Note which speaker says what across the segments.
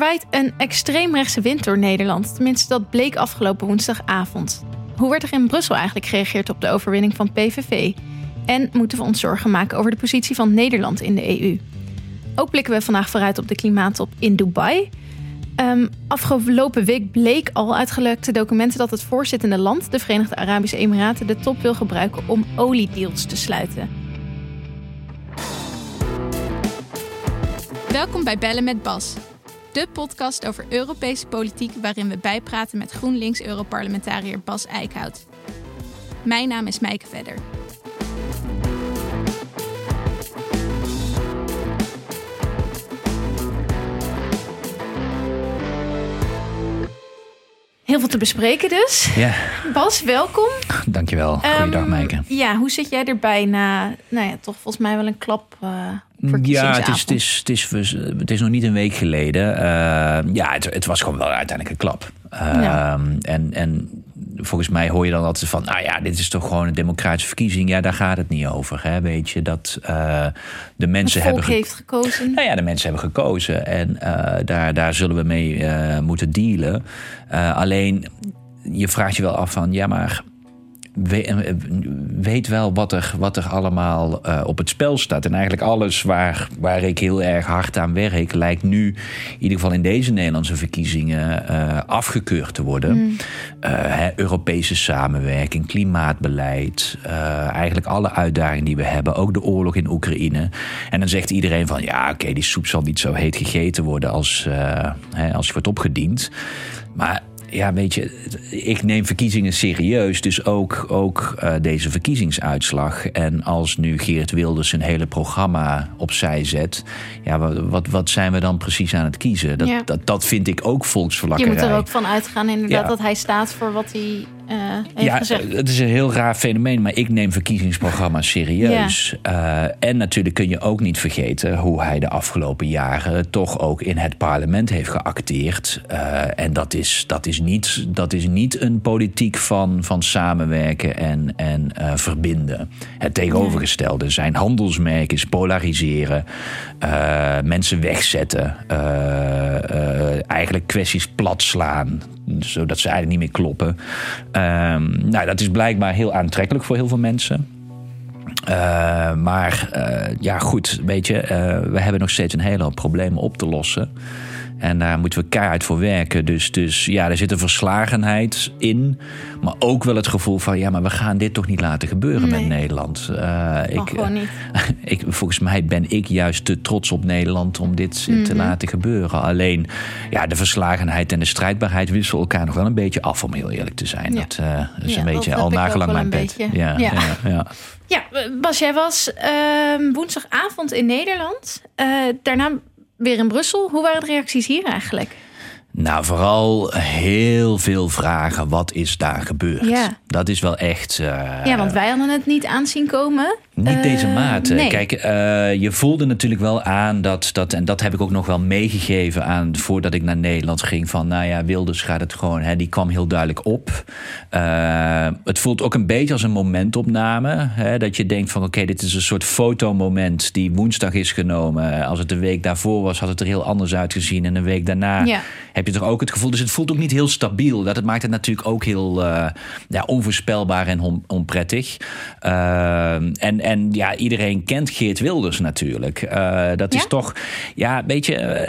Speaker 1: waait een extreemrechtse wind door Nederland. Tenminste, dat bleek afgelopen woensdagavond. Hoe werd er in Brussel eigenlijk gereageerd op de overwinning van PVV? En moeten we ons zorgen maken over de positie van Nederland in de EU? Ook blikken we vandaag vooruit op de klimaattop in Dubai. Um, afgelopen week bleek al uit gelekte documenten dat het voorzittende land, de Verenigde Arabische Emiraten, de top wil gebruiken om oliedeals te sluiten. Welkom bij Bellen met Bas, de podcast over Europese politiek waarin we bijpraten met GroenLinks-Europarlementariër Bas Eickhout. Mijn naam is Mijke Vedder. Heel veel te bespreken dus.
Speaker 2: Ja.
Speaker 1: Bas, welkom.
Speaker 2: Dankjewel. Goeiedag, um, Meike.
Speaker 1: Ja, hoe zit jij erbij na, nou ja, toch volgens mij wel een klap uh,
Speaker 2: Ja, het is, het, is, het, is, het is nog niet een week geleden. Uh, ja, het, het, was gewoon wel uiteindelijk een klap. Uh, ja. en, en volgens mij hoor je dan altijd van, nou ja, dit is toch gewoon een democratische verkiezing. Ja, daar gaat het niet over. Hè? Weet je dat uh, de mensen hebben.
Speaker 1: Ge heeft gekozen.
Speaker 2: Nou ja, de mensen hebben gekozen. En uh, daar, daar zullen we mee uh, moeten dealen. alleen, je vraagt je wel af van, ja, maar weet wel wat er, wat er allemaal uh, op het spel staat. En eigenlijk alles waar, waar ik heel erg hard aan werk, lijkt nu, in ieder geval in deze Nederlandse verkiezingen, uh, afgekeurd te worden. Mm. Uh, hè, Europese samenwerking, klimaatbeleid, eigenlijk alle uitdagingen die we hebben, ook de oorlog in Oekraïne. En dan zegt iedereen van ja, oké, okay, die soep zal niet zo heet gegeten worden als, hè, als je wordt opgediend. Maar ja, weet je, ik neem verkiezingen serieus. Dus ook, ook uh, deze verkiezingsuitslag. En als nu Geert Wilders zijn hele programma opzij zet. Ja, wat, wat zijn we dan precies aan het kiezen? Dat, ja. dat, dat vind ik ook volksverlakkerij.
Speaker 1: Je moet er ook van uitgaan inderdaad ja. dat hij staat voor wat hij uh, heeft
Speaker 2: ja,
Speaker 1: gezegd.
Speaker 2: het is een heel raar fenomeen. Maar ik neem verkiezingsprogramma's serieus. Ja. Uh, en natuurlijk kun je ook niet vergeten hoe hij de afgelopen jaren toch ook in het parlement heeft geacteerd. en dat is, dat is niet, dat is niet een politiek van, van samenwerken en, en verbinden. Het tegenovergestelde. Zijn handelsmerk is polariseren, mensen wegzetten, eigenlijk kwesties plat slaan. Zodat ze eigenlijk niet meer kloppen. nou, dat is blijkbaar heel aantrekkelijk voor heel veel mensen. Uh, maar uh, ja, goed, weet je, uh, we hebben nog steeds een hele hoop problemen op te lossen. En daar moeten we keihard voor werken. Dus, dus ja, er zit een verslagenheid in. Maar ook wel het gevoel van... ja, maar we gaan dit toch niet laten gebeuren nee. met Nederland.
Speaker 1: Uh, ik, gewoon niet.
Speaker 2: ik, volgens mij ben ik juist te trots op Nederland... om dit mm -hmm. te laten gebeuren. Alleen, ja, de verslagenheid en de strijdbaarheid... wisselen elkaar nog wel een beetje af, om heel eerlijk te zijn. Ja. Dat uh, is ja, een beetje al nagelang mijn bed.
Speaker 1: Ja, ja. ja, ja. Bas, jij was uh, woensdagavond in Nederland. Uh, daarna weer in Brussel. Hoe waren de reacties hier eigenlijk?
Speaker 2: Nou, vooral heel veel vragen. Wat is daar gebeurd?
Speaker 1: Ja.
Speaker 2: Dat is wel echt. Uh,
Speaker 1: ja, want wij hadden het niet aanzien komen.
Speaker 2: Niet uh, deze mate.
Speaker 1: Nee.
Speaker 2: Kijk, uh, je voelde natuurlijk wel aan dat, dat. En dat heb ik ook nog wel meegegeven aan. voordat ik naar Nederland ging. Van nou ja, Wilders gaat het gewoon. Hè, die kwam heel duidelijk op. het voelt ook een beetje als een momentopname. Hè, dat je denkt van oké, okay, dit is een soort fotomoment. die woensdag is genomen. Als het de week daarvoor was, had het er heel anders uitgezien. En een week daarna.
Speaker 1: Ja
Speaker 2: heb je toch ook het gevoel. Dus het voelt ook niet heel stabiel. Dat het maakt het natuurlijk ook heel uh, ja, onvoorspelbaar en on, onprettig. Uh, en, en ja, iedereen kent Geert Wilders natuurlijk. Uh, dat
Speaker 1: ja?
Speaker 2: is toch, ja, weet je,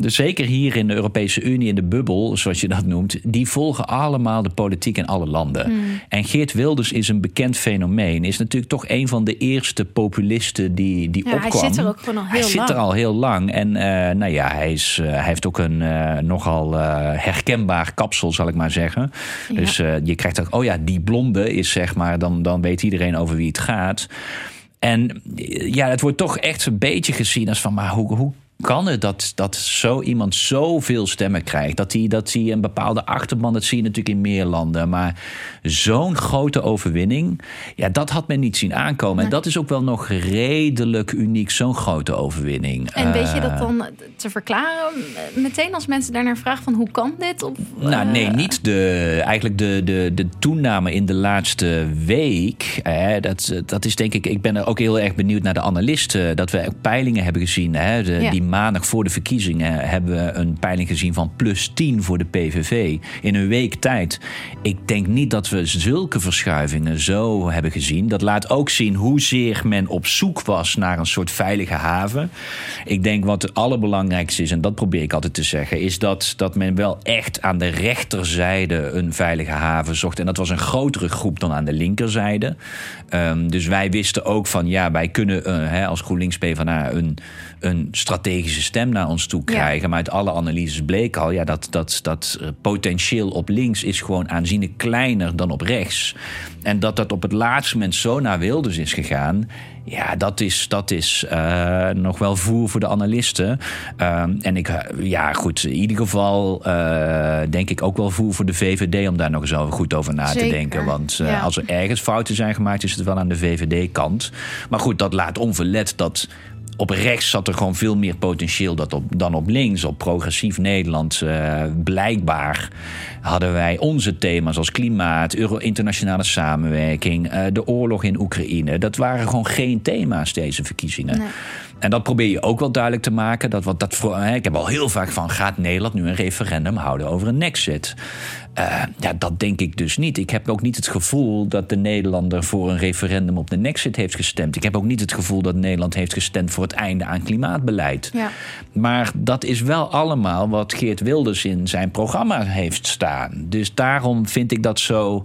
Speaker 2: zeker hier in de Europese Unie, in de bubbel, zoals je dat noemt, die volgen allemaal de politiek in alle landen.
Speaker 1: Hmm.
Speaker 2: En Geert Wilders is een bekend fenomeen. Is natuurlijk toch een van de eerste populisten die, die
Speaker 1: ja,
Speaker 2: opkwam.
Speaker 1: Hij zit er ook gewoon al heel
Speaker 2: hij
Speaker 1: lang.
Speaker 2: zit er al heel lang. En nou ja, hij, is, hij heeft ook een nogal uh, herkenbaar kapsel, zal ik maar zeggen.
Speaker 1: Ja.
Speaker 2: Dus uh, je krijgt ook, oh ja, die blonde is zeg maar, dan, dan weet iedereen over wie het gaat. En ja, het wordt toch echt een beetje gezien als van, maar hoe, hoe kan het dat, dat zo iemand zoveel stemmen krijgt? Dat hij, dat een bepaalde achterban, dat zie je natuurlijk in meer landen. Maar zo'n grote overwinning, ja, dat had men niet zien aankomen.
Speaker 1: Nee.
Speaker 2: En dat is ook wel nog redelijk uniek, zo'n grote overwinning.
Speaker 1: En weet je dat
Speaker 2: Uh,
Speaker 1: dan te verklaren meteen als mensen daarnaar vragen van hoe kan dit? Of,
Speaker 2: Nou, nee,
Speaker 1: eh,
Speaker 2: niet de, eigenlijk de, de, de toename in de laatste week. Hè, dat, dat is denk ik, ik ben er ook heel erg benieuwd naar de analisten. Dat we ook peilingen hebben gezien. Hè, de,
Speaker 1: Ja.
Speaker 2: Die maandag voor de verkiezingen hebben we een peiling gezien van plus 10 voor de PVV in een week tijd. Ik denk niet dat we zulke verschuivingen zo hebben gezien. Dat laat ook zien hoezeer men op zoek was naar een soort veilige haven. Ik denk wat het allerbelangrijkste is, en dat probeer ik altijd te zeggen, is dat, dat men wel echt aan de rechterzijde een veilige haven zocht. En dat was een grotere groep dan aan de linkerzijde. Um, dus wij wisten ook van ja, wij kunnen uh, hè, als GroenLinks PvdA een, een strategische stem naar ons toe krijgen. Ja. Maar uit alle analyses bleek al ja, dat, dat, dat potentieel op links is gewoon aanzienlijk kleiner dan op rechts. En dat dat op het laatste moment zo naar Wilders is gegaan. Ja, dat is, dat is uh, nog wel voer voor de analisten. Uh, en ik, ja, goed, in ieder geval uh, denk ik ook wel voer voor de VVD om daar nog eens over goed over na
Speaker 1: Zeker.
Speaker 2: te denken. Want
Speaker 1: Ja.
Speaker 2: als er ergens fouten zijn gemaakt, is het wel aan de VVD-kant. Maar goed, dat laat onverlet dat op rechts zat er gewoon veel meer potentieel dat op, dan op links. Op progressief Nederland uh, blijkbaar hadden wij onze thema's als klimaat, Euro internationale samenwerking, uh, de oorlog in Oekraïne. Dat waren gewoon geen thema's deze verkiezingen. En dat probeer je ook wel duidelijk te maken. Dat, wat, dat ik heb al heel vaak van: gaat Nederland nu een referendum houden over een Nexit? Uh, ja, dat denk ik dus niet. Ik heb ook niet het gevoel dat de Nederlander voor een referendum op de Nexit heeft gestemd. Ik heb ook niet het gevoel dat Nederland heeft gestemd voor het einde aan klimaatbeleid.
Speaker 1: Ja.
Speaker 2: Maar dat is wel allemaal wat Geert Wilders in zijn programma heeft staan. Dus daarom vind ik dat zo.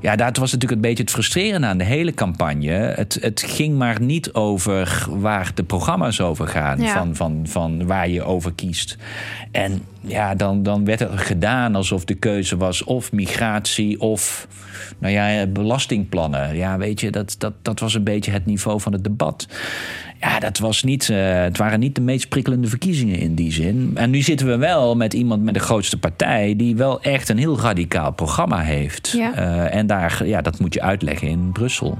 Speaker 2: Ja, dat was natuurlijk een beetje het frustrerende aan de hele campagne. Het, het ging maar niet over waar de programma's over gaan,
Speaker 1: Ja.
Speaker 2: van, van, van waar je over kiest. En ja, dan, dan werd er gedaan alsof de keuze was of migratie of nou ja, belastingplannen. Ja, weet je, dat, dat, dat was een beetje het niveau van het debat. Ja, dat was niet, uh, het waren niet de meest prikkelende verkiezingen in die zin. En nu zitten we wel met iemand met de grootste partij... die wel echt een heel radicaal programma heeft.
Speaker 1: Ja.
Speaker 2: Uh, en daar, ja, dat moet je uitleggen in Brussel.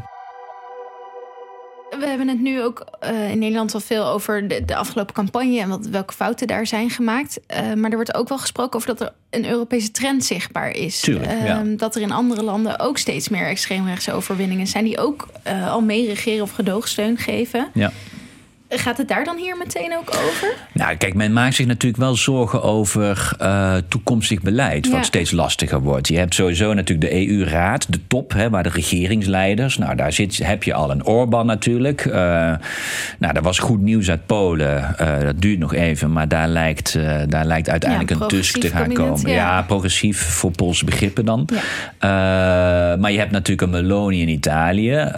Speaker 1: We hebben het nu ook uh, in Nederland al veel over de, de afgelopen campagne en wat, welke fouten daar zijn gemaakt. Uh, maar er wordt ook wel gesproken over dat er een Europese trend zichtbaar is.
Speaker 2: Tuurlijk,
Speaker 1: uh,
Speaker 2: ja.
Speaker 1: Dat er in andere landen ook steeds meer extreemrechtse overwinningen zijn die ook uh, al mee regeren of gedoogsteun geven.
Speaker 2: Ja.
Speaker 1: Gaat het daar dan hier meteen ook over?
Speaker 2: Nou, kijk, men maakt zich natuurlijk wel zorgen over uh, toekomstig beleid, wat steeds lastiger wordt. Je hebt sowieso natuurlijk de EU-raad, de top, hè, waar de regeringsleiders. Nou, daar zit, heb je al een Orbán natuurlijk. Uh, nou, er was goed nieuws uit Polen. Uh, dat duurt nog even, maar daar lijkt, daar lijkt uiteindelijk
Speaker 1: Ja,
Speaker 2: een Tusk te gaan komen.
Speaker 1: ja.
Speaker 2: progressief voor Poolse begrippen dan. Maar je hebt natuurlijk een Meloni in Italië.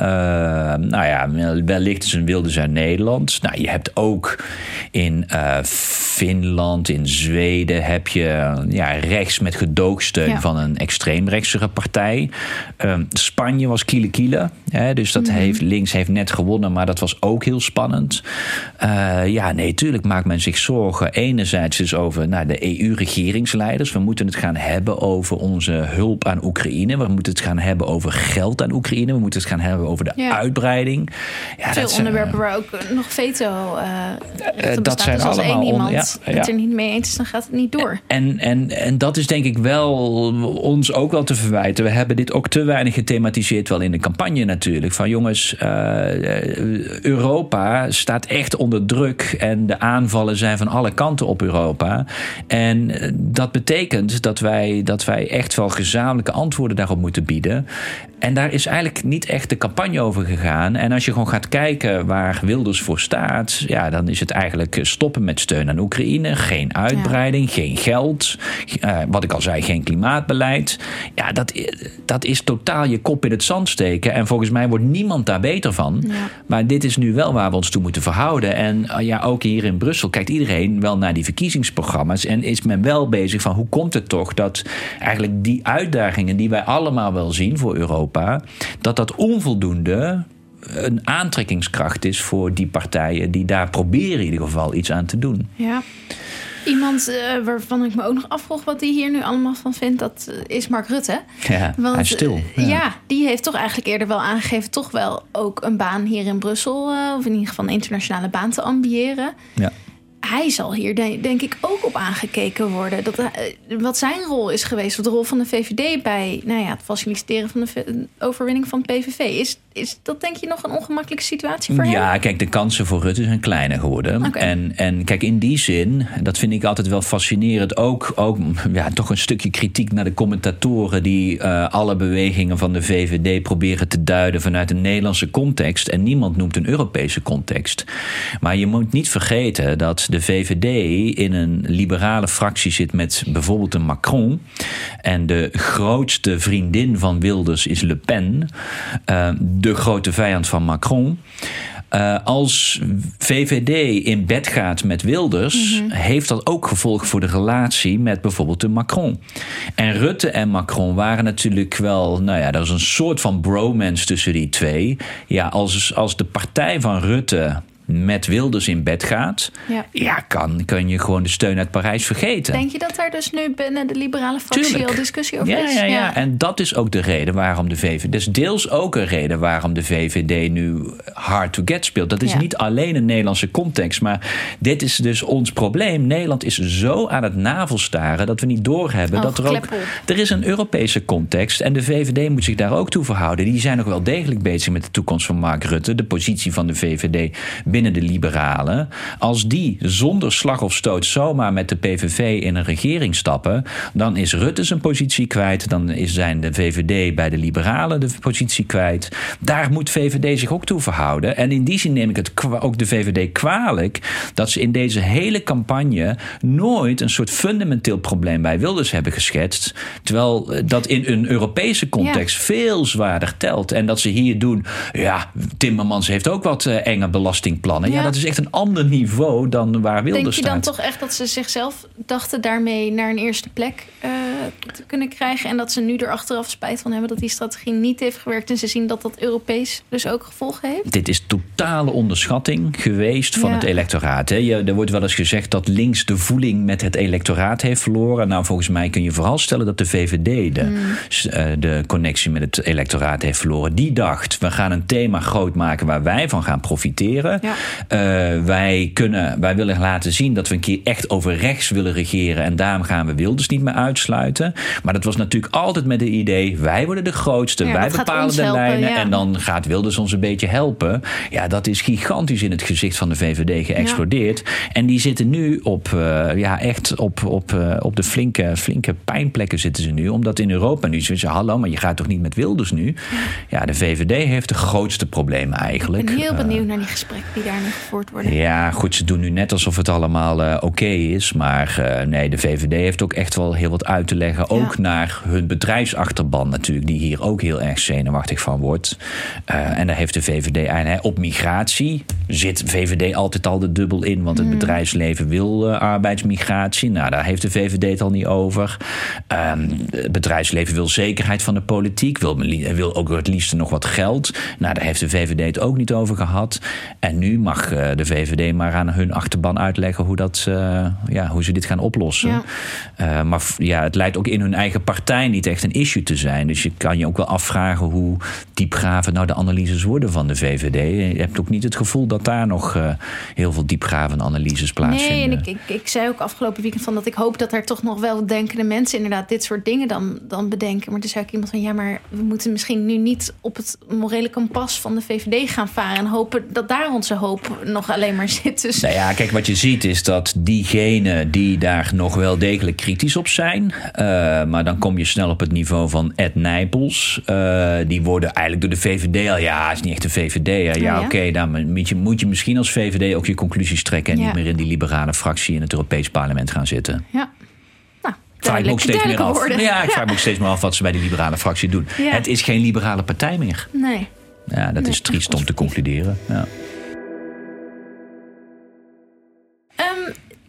Speaker 2: Nou ja, wellicht is een wilde zijn Nederland. Nou, je hebt ook in uh, Finland, in Zweden, heb je ja, rechts met gedoogsteun
Speaker 1: Ja.
Speaker 2: van een extreemrechtse partij. Um, Spanje was kiele kiele. Hè, dus dat
Speaker 1: Mhm.
Speaker 2: heeft, links heeft net gewonnen, maar dat was ook heel spannend. Uh, ja, nee, tuurlijk maakt men zich zorgen. Enerzijds dus over nou, de EU-regeringsleiders. We moeten het gaan hebben over onze hulp aan Oekraïne. We moeten het gaan hebben over geld aan Oekraïne. We moeten het gaan hebben over de
Speaker 1: Ja.
Speaker 2: uitbreiding. Ja,
Speaker 1: Veel
Speaker 2: dat zijn-
Speaker 1: onderwerpen waar ook nog veto uh,
Speaker 2: dat
Speaker 1: bestaat.
Speaker 2: zijn
Speaker 1: dus als één
Speaker 2: allemaal
Speaker 1: iemand
Speaker 2: onder- ja,
Speaker 1: het er niet mee eens is, dan gaat het niet door.
Speaker 2: En, en, en dat is denk ik wel ons ook wel te verwijten. We hebben dit ook te weinig gethematiseerd, wel in de campagne natuurlijk. Van jongens, uh, Europa staat echt onder druk en de aanvallen zijn van alle kanten op Europa. En eh, dat betekent dat wij, dat wij echt wel gezamenlijke antwoorden daarop moeten bieden. En daar is eigenlijk niet echt de campagne over gegaan. En als je gewoon gaat kijken waar Wilders voor staat, ja, dan is het eigenlijk stoppen met steun aan Oekraïne, geen uitbreiding, ja. geen geld, uh, wat ik al zei, geen klimaatbeleid. Ja, dat, dat is totaal je kop in het zand steken. En volgens mij wordt niemand daar beter van.
Speaker 1: Ja.
Speaker 2: Maar dit is nu wel waar we ons toe moeten verhouden. En uh, ja, ook hier in Brussel kijkt iedereen wel naar die verkiezingsprogramma's en is men wel bezig van hoe komt het toch dat eigenlijk die uitdagingen die wij allemaal wel zien voor Europa dat dat onvoldoende een aantrekkingskracht is voor die partijen die daar proberen in ieder geval iets aan te doen.
Speaker 1: Ja. Iemand uh, waarvan ik me ook nog afvroeg wat hij hier nu allemaal van vindt, dat uh, is Mark Rutte.
Speaker 2: Ja,
Speaker 1: Want,
Speaker 2: hij is stil.
Speaker 1: Ja. ja. die heeft toch eigenlijk eerder wel aangegeven, toch wel ook een baan hier in Brussel, uh, of in ieder geval een internationale baan te ambiëren.
Speaker 2: Ja.
Speaker 1: Hij zal hier denk ik ook op aangekeken worden. Dat, wat zijn rol is geweest, wat de rol van de VVD bij nou ja, het faciliteren van de overwinning van het PVV. Is, is dat denk je nog een ongemakkelijke situatie voor hem?
Speaker 2: Ja, kijk, de kansen voor Rutte zijn kleiner geworden. En, en kijk, in die zin, dat vind ik altijd wel fascinerend. Ook, ook ja, toch een stukje kritiek naar de commentatoren die uh, alle bewegingen van de VVD proberen te duiden vanuit een Nederlandse context. En niemand noemt een Europese context. Maar je moet niet vergeten dat de VVD in een liberale fractie zit met bijvoorbeeld een Macron. En de grootste vriendin van Wilders is Le Pen, uh, de grote vijand van Macron. Uh, als VVD in bed gaat met Wilders, mhm. heeft dat ook gevolg voor de relatie met bijvoorbeeld de Macron. En Rutte en Macron waren natuurlijk wel, nou ja, er is een soort van bromance tussen die twee. Ja, als, als de partij van Rutte met Wilders in bed gaat, ja, ja kan, kan je gewoon de steun uit Parijs vergeten.
Speaker 1: Denk je dat daar dus nu binnen de liberale fractie al discussie over
Speaker 2: ja, is? Ja, ja, ja, en dat is ook de reden waarom de VVD. Dus deels ook een reden waarom de VVD nu hard to get speelt. Dat is niet alleen een Nederlandse context, maar dit is dus ons probleem. Nederland is zo aan het navelstaren dat we niet doorhebben oh, dat er ook. Er is een Europese context en de VVD moet zich daar ook toe verhouden. Die zijn nog wel degelijk bezig met de toekomst van Mark Rutte, de positie van de VVD binnen binnen de liberalen, als die zonder slag of stoot zomaar met de PVV in een regering stappen, dan is Rutte zijn positie kwijt, dan is zijn de VVD bij de liberalen de positie kwijt. Daar moet VVD zich ook toe verhouden. En in die zin neem ik het ook de VVD kwalijk dat ze in deze hele campagne nooit een soort fundamenteel probleem bij Wilders hebben geschetst, terwijl eh, dat in een Europese context veel zwaarder telt. En dat ze hier doen, ja, Timmermans heeft ook wat uh, enge belastingplannen ja. dat is echt een ander niveau dan waar Wilders. Denk
Speaker 1: je dan toch echt dat ze zichzelf dachten daarmee naar een eerste plek uh, te kunnen krijgen... en dat ze nu er achteraf spijt van hebben dat die strategie niet heeft gewerkt... en ze zien dat dat Europees dus ook gevolgen heeft?
Speaker 2: Dit is totale onderschatting geweest van het electoraat. Hè. Je, er wordt wel eens gezegd dat links de voeling met het electoraat heeft verloren. Nou, volgens mij kun je vooral stellen dat de VVD de, hmm. uh, de connectie met het electoraat heeft verloren. Die dacht, we gaan een thema groot maken waar wij van gaan profiteren. Ja. Uh, wij, kunnen, wij willen laten zien dat we een keer echt over rechts willen regeren. En daarom gaan we Wilders niet meer uitsluiten. Maar dat was natuurlijk altijd met het idee: wij worden de grootste, wij bepalen de lijnen. En dan gaat Wilders ons een beetje helpen. Ja, dat is gigantisch in het gezicht van de VVD geëxplodeerd. En die zitten nu op, uh, ja, echt op, op, uh, op de flinke, flinke pijnplekken zitten ze nu. Omdat in Europa nu zeggen: hallo, maar je gaat toch niet met Wilders nu? Ja, de VVD heeft de grootste problemen eigenlijk.
Speaker 1: Ik ben heel benieuwd naar die gesprekken die daar nu gevoerd worden.
Speaker 2: Ja, goed, ze doen nu net alsof het allemaal uh, oké is. Maar uh, nee, de VVD heeft ook echt wel heel wat uit te leggen. Ook naar hun bedrijfsachterban natuurlijk, die hier ook heel erg zenuwachtig van wordt. Uh, en daar heeft de VVD eigenlijk op migratie zit VVD altijd al de dubbel in. Want het mm. bedrijfsleven wil arbeidsmigratie. Nou, daar heeft de VVD het al niet over. Ehm, het bedrijfsleven wil zekerheid van de politiek. Wil, wil ook het liefst nog wat geld. Nou, daar heeft de VVD het ook niet over gehad. En nu mag uh, de VVD maar aan hun achterban uitleggen hoe, dat, uh, ja, hoe ze dit gaan oplossen. Ja. Uh, maar ja, het lijkt ook in hun eigen partij niet echt een issue te zijn. Dus je kan je ook wel afvragen hoe diepgravend nou de analyses worden van de VVD. Je hebt ook niet het gevoel dat daar nog heel veel diepgravende analyses plaatsvinden.
Speaker 1: Nee, en ik, ik, ik, zei ook afgelopen weekend van dat ik hoop dat er toch nog wel denkende mensen inderdaad dit soort dingen dan, dan bedenken. Maar toen zei ik iemand van ja, maar we moeten misschien nu niet op het morele kompas van de VVD gaan varen en hopen dat daar onze hoop nog alleen maar zit. Dus...
Speaker 2: Nou ja, kijk, wat je ziet is dat diegenen die daar nog wel degelijk kritisch op zijn, uh, maar dan kom je snel op het niveau van Ed Nijpels. Uh, die worden eigenlijk door de VVD al, ja, is niet echt de VVD. Ja, ja, oké, okay, dan moet je, moet je misschien als VVD ook je conclusies trekken en ja. niet meer in die liberale fractie in het Europees Parlement gaan zitten.
Speaker 1: Ja.
Speaker 2: Nou, vraag ik me ook steeds meer af. Ja, ik vraag me ook steeds meer af wat ze bij die liberale fractie doen. Het is geen liberale partij meer.
Speaker 1: Nee.
Speaker 2: Ja, dat
Speaker 1: nee,
Speaker 2: is triest om te concluderen. Ja.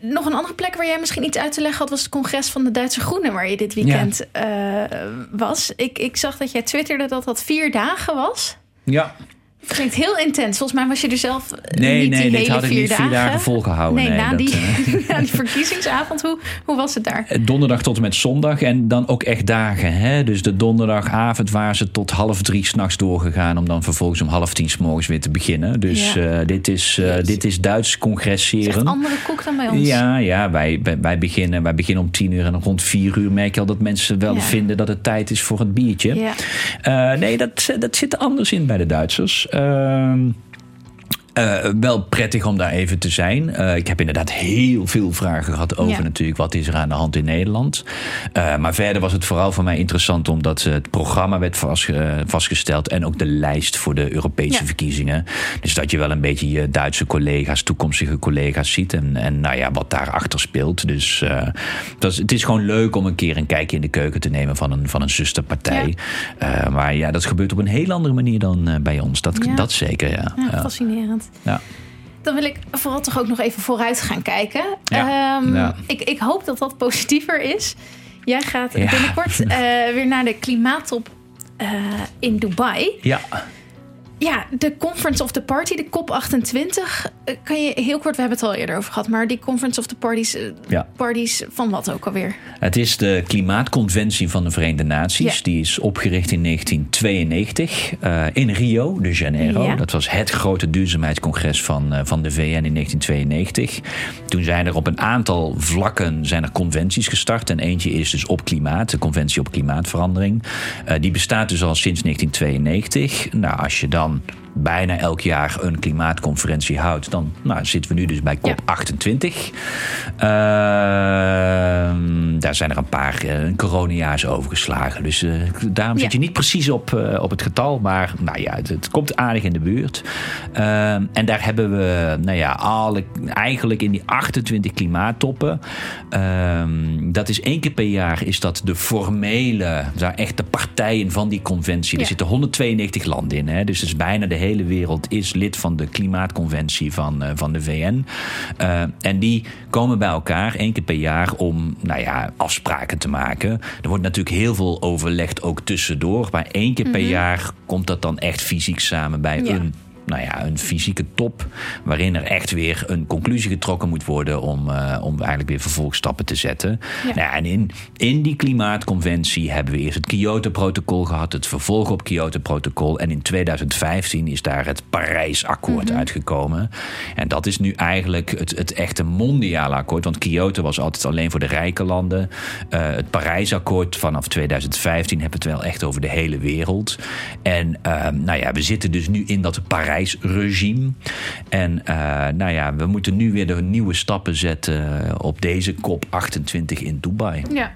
Speaker 1: Nog een andere plek waar jij misschien iets uit te leggen had, was het congres van de Duitse Groenen, waar je dit weekend ja. uh, was. Ik, ik zag dat jij twitterde dat dat vier dagen was.
Speaker 2: Ja.
Speaker 1: Klinkt heel intens. Volgens mij was je er zelf
Speaker 2: eh, nee,
Speaker 1: niet
Speaker 2: nee,
Speaker 1: die
Speaker 2: hele had ik
Speaker 1: vier
Speaker 2: niet
Speaker 1: dagen.
Speaker 2: vier dagen volgehouden.
Speaker 1: Nee,
Speaker 2: Nee,
Speaker 1: na,
Speaker 2: dat,
Speaker 1: die,
Speaker 2: eh,
Speaker 1: na die verkiezingsavond, hoe, hoe was het daar?
Speaker 2: Donderdag tot en met zondag en dan ook echt dagen. Hè? Dus de donderdagavond waren ze tot half drie s'nachts doorgegaan... om dan vervolgens om half tien s morgens weer te beginnen. Dus
Speaker 1: Ja.
Speaker 2: eh, dit, is, eh,
Speaker 1: Jeetje.
Speaker 2: dit is Duits
Speaker 1: Het
Speaker 2: congresseren.
Speaker 1: echt andere koek dan bij ons.
Speaker 2: Ja, ja wij, wij, wij beginnen, wij beginnen om tien uur en rond vier uur merk je al dat mensen wel
Speaker 1: Ja.
Speaker 2: vinden dat het tijd is voor het biertje.
Speaker 1: Ja.
Speaker 2: Eh, nee, dat, dat zit anders in bij de Duitsers. Ehm, eh, wel prettig om daar even te zijn. Eh, ik heb inderdaad heel veel vragen gehad over
Speaker 1: Ja.
Speaker 2: natuurlijk wat is er aan de hand in Nederland. Eh, maar verder was het vooral voor mij interessant omdat het programma werd vastge- vastgesteld en ook de lijst voor de Europese
Speaker 1: Ja.
Speaker 2: verkiezingen. Dus dat je wel een beetje je Duitse collega's, toekomstige collega's ziet en, en nou ja, wat daarachter speelt. Dus dat is, het is gewoon leuk om een keer een kijkje in de keuken te nemen van een, van een zusterpartij. Eh, maar ja, dat gebeurt op een heel andere manier dan bij ons. Dat,
Speaker 1: Ja.
Speaker 2: dat zeker, ja.
Speaker 1: Ja,
Speaker 2: ja.
Speaker 1: Dan wil ik vooral toch ook nog even vooruit gaan kijken.
Speaker 2: Ja,
Speaker 1: Ehm,
Speaker 2: ja.
Speaker 1: ik, ik hoop dat dat positiever is. Jij gaat binnenkort eh, weer naar de klimaattop eh, in Dubai.
Speaker 2: Ja.
Speaker 1: Ja, de Conference of the Party, de COP28. eh, kan je heel kort, we hebben het al eerder over gehad, maar die Conference of the Parties, eh,
Speaker 2: Ja.
Speaker 1: parties van wat ook alweer?
Speaker 2: Het is de Klimaatconventie van de Verenigde Naties.
Speaker 1: Ja.
Speaker 2: Die is opgericht in 1992 eh, in Rio de Janeiro.
Speaker 1: Ja.
Speaker 2: Dat was het grote duurzaamheidscongres van, van de VN in 1992. Toen zijn er op een aantal vlakken zijn er conventies gestart. En eentje is dus op klimaat, de Conventie op Klimaatverandering. Die bestaat dus al sinds 1992. Nou, als je dan on. Bijna elk jaar een klimaatconferentie houdt, dan nou, zitten we nu dus bij
Speaker 1: Ja.
Speaker 2: COP28. Ehm, daar zijn er een paar uh, coronajaars overgeslagen. Dus eh, daarom zit
Speaker 1: Ja.
Speaker 2: je niet precies op, eh, op het getal. Maar nou ja, het, het komt aardig in de buurt. Ehm, en daar hebben we nou ja, alle, eigenlijk in die 28 klimaattoppen. ehm, dat is één keer per jaar is dat de formele, echt de partijen van die conventie.
Speaker 1: Ja.
Speaker 2: Er zitten 192 landen in. Hè? Dus het is bijna de hele wereld is lid van de klimaatconventie van, eh, van de VN. Eh, en die komen bij elkaar één keer per jaar om nou ja, afspraken te maken. Er wordt natuurlijk heel veel overlegd ook tussendoor. Maar één keer per jaar komt dat dan echt fysiek samen bij
Speaker 1: Ja.
Speaker 2: een nou ja, een fysieke top. Waarin er echt weer een conclusie getrokken moet worden om, eh, om eigenlijk weer vervolgstappen te zetten.
Speaker 1: Ja.
Speaker 2: Nou ja, en in, in die klimaatconventie hebben we eerst het Kyoto-protocol gehad, het vervolg op Kyoto-protocol. En in 2015 is daar het Parijsakkoord uitgekomen. En dat is nu eigenlijk het, het echte mondiale akkoord. Want Kyoto was altijd alleen voor de rijke landen. Eh, het Parijsakkoord vanaf 2015 hebben we het wel echt over de hele wereld. En ehm, nou ja, we zitten dus nu in dat Parijs-regime. En eh, nou ja, we moeten nu weer de nieuwe stappen zetten op deze COP28 in Dubai.
Speaker 1: Ja.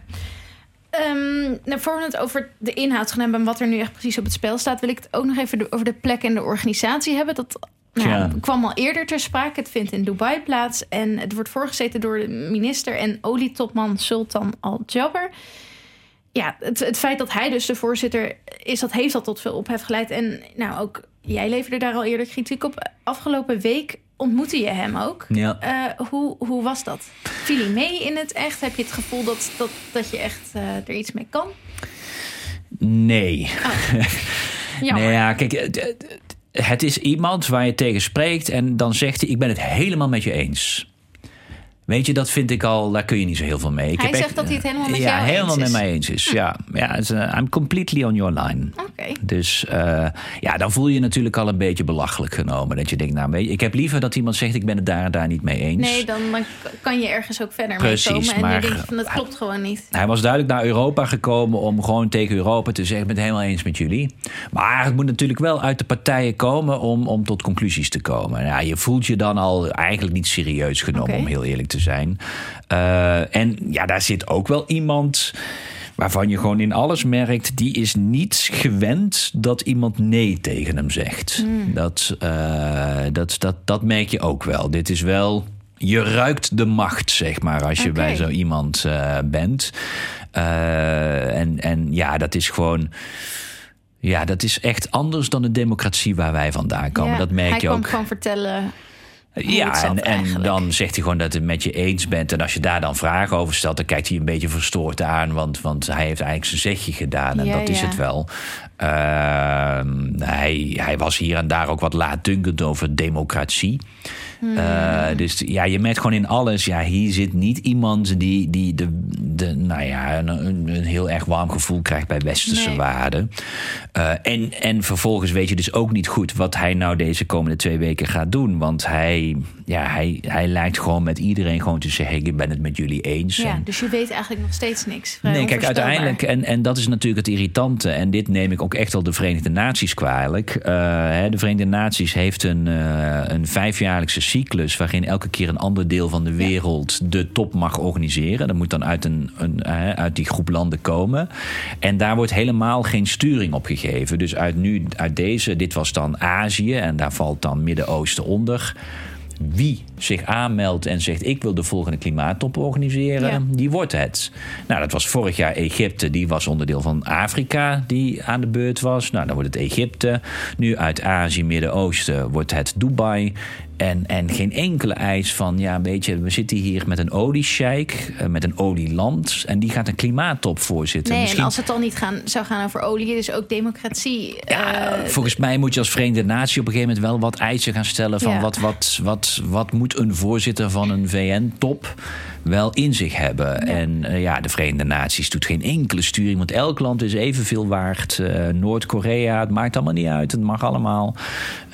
Speaker 1: Ehm, nou, voor we het over de inhoud gaan hebben en wat er nu echt precies op het spel staat, wil ik het ook nog even de- over de plek en de organisatie hebben. Dat nou,
Speaker 2: Ja.
Speaker 1: kwam al eerder ter sprake. Het vindt in Dubai plaats en het wordt voorgezeten door de minister en olietopman Sultan Al-Jaber. Ja, het, het feit dat hij dus de voorzitter is, dat heeft al tot veel ophef geleid. En nou, ook jij leverde daar al eerder kritiek op. Afgelopen week ontmoette je hem ook.
Speaker 2: Ja.
Speaker 1: Eh, hoe, hoe was dat? Viel hij mee in het echt? Heb je het gevoel dat, dat, dat je echt eh, er iets mee kan?
Speaker 2: Nee.
Speaker 1: Jammer.
Speaker 2: Nee, ja, kijk, het is iemand waar je tegen spreekt en dan zegt hij: Ik ben het helemaal met je eens. Weet je, dat vind ik al, daar kun je niet zo heel veel mee. Ik
Speaker 1: Hij zegt
Speaker 2: echt-
Speaker 1: dat hij het helemaal met
Speaker 2: ja,
Speaker 1: jou
Speaker 2: helemaal
Speaker 1: eens
Speaker 2: met
Speaker 1: is.
Speaker 2: mij eens is. Ja, ja is, eh, I'm completely on your line.
Speaker 1: Oké.
Speaker 2: Dus eh, ja, dan voel je je natuurlijk al een beetje belachelijk genomen. Dat je denkt, nou, ik heb liever dat iemand zegt: Ik ben het daar en daar niet mee eens.
Speaker 1: Nee, dan, dan kan je ergens ook verder
Speaker 2: Precies,
Speaker 1: mee komen. En
Speaker 2: maar-
Speaker 1: nu denk je van, dat klopt gewoon niet.
Speaker 2: Hij was duidelijk naar Europa gekomen om gewoon tegen Europa te zeggen: Ik ben het helemaal eens met jullie. Maar het moet natuurlijk wel uit de partijen komen om, om tot conclusies te komen. Ja, je voelt je dan al eigenlijk niet serieus genomen, om heel eerlijk te zijn. Eh, en ja, daar zit ook wel iemand. Waarvan je gewoon in alles merkt, die is niet gewend dat iemand nee tegen hem zegt. Dat, eh, dat, dat, dat merk je ook wel. Dit is wel. Je ruikt de macht, zeg maar, als je bij zo iemand eh, bent. En, en ja, dat is gewoon. Ja, dat is echt anders dan de democratie waar wij vandaan komen.
Speaker 1: Ja,
Speaker 2: dat merk
Speaker 1: hij
Speaker 2: je
Speaker 1: kwam
Speaker 2: ook.
Speaker 1: gewoon vertellen
Speaker 2: Ja, en, en dan zegt hij gewoon dat hij het met je eens bent. En als je daar dan vragen over stelt, dan kijkt hij een beetje verstoord aan. Want, want hij heeft eigenlijk zijn zegje gedaan. En dat is het wel. Uh, hij, hij was hier en daar ook wat laatdunkend over democratie. Hmm. Uh, dus ja, je merkt gewoon in alles. Ja, hier zit niet iemand die, die de, de, nou ja, een, een heel erg warm gevoel krijgt bij westerse nee. waarden. Uh, en, en vervolgens weet je dus ook niet goed wat hij nou deze komende twee weken gaat doen. Want hij, ja, hij, hij lijkt gewoon met iedereen gewoon te zeggen: Ik ben het met jullie eens.
Speaker 1: Ja, dus je weet eigenlijk nog steeds niks.
Speaker 2: Nee, kijk, uiteindelijk, en, en dat is natuurlijk het irritante. En dit neem ik ook echt wel de Verenigde Naties kwalijk. Uh, de Verenigde Naties heeft een, een vijfjaarlijkse cyclus waarin elke keer een ander deel van de wereld de top mag organiseren. Dat moet dan uit, een, een, uit die groep landen komen. En daar wordt helemaal geen sturing op gegeven. Dus uit, nu, uit deze, dit was dan Azië en daar valt dan Midden-Oosten onder wie zich aanmeldt en zegt: Ik wil de volgende klimaattop organiseren, die wordt het. Nou, dat was vorig jaar Egypte, die was onderdeel van Afrika, die aan de beurt was. Nou, dan wordt het Egypte. Nu uit Azië, Midden-Oosten wordt het Dubai. En, en geen enkele eis van, ja, weet je, we zitten hier met een oliesheik, uh, met een olieland. En die gaat een klimaattop voorzitten.
Speaker 1: Nee, Misschien... en als het dan niet gaan, zou gaan over olie, dus ook democratie.
Speaker 2: Ja, uh, volgens mij moet je als Verenigde Natie op een gegeven moment wel wat eisen gaan stellen. Van ja. wat, wat, wat, wat moet een voorzitter van een VN-top wel in zich hebben. Ja. En uh, ja, de Verenigde Naties doet geen enkele sturing, want elk land is evenveel waard. Uh, Noord-Korea, het maakt allemaal niet uit, het mag allemaal.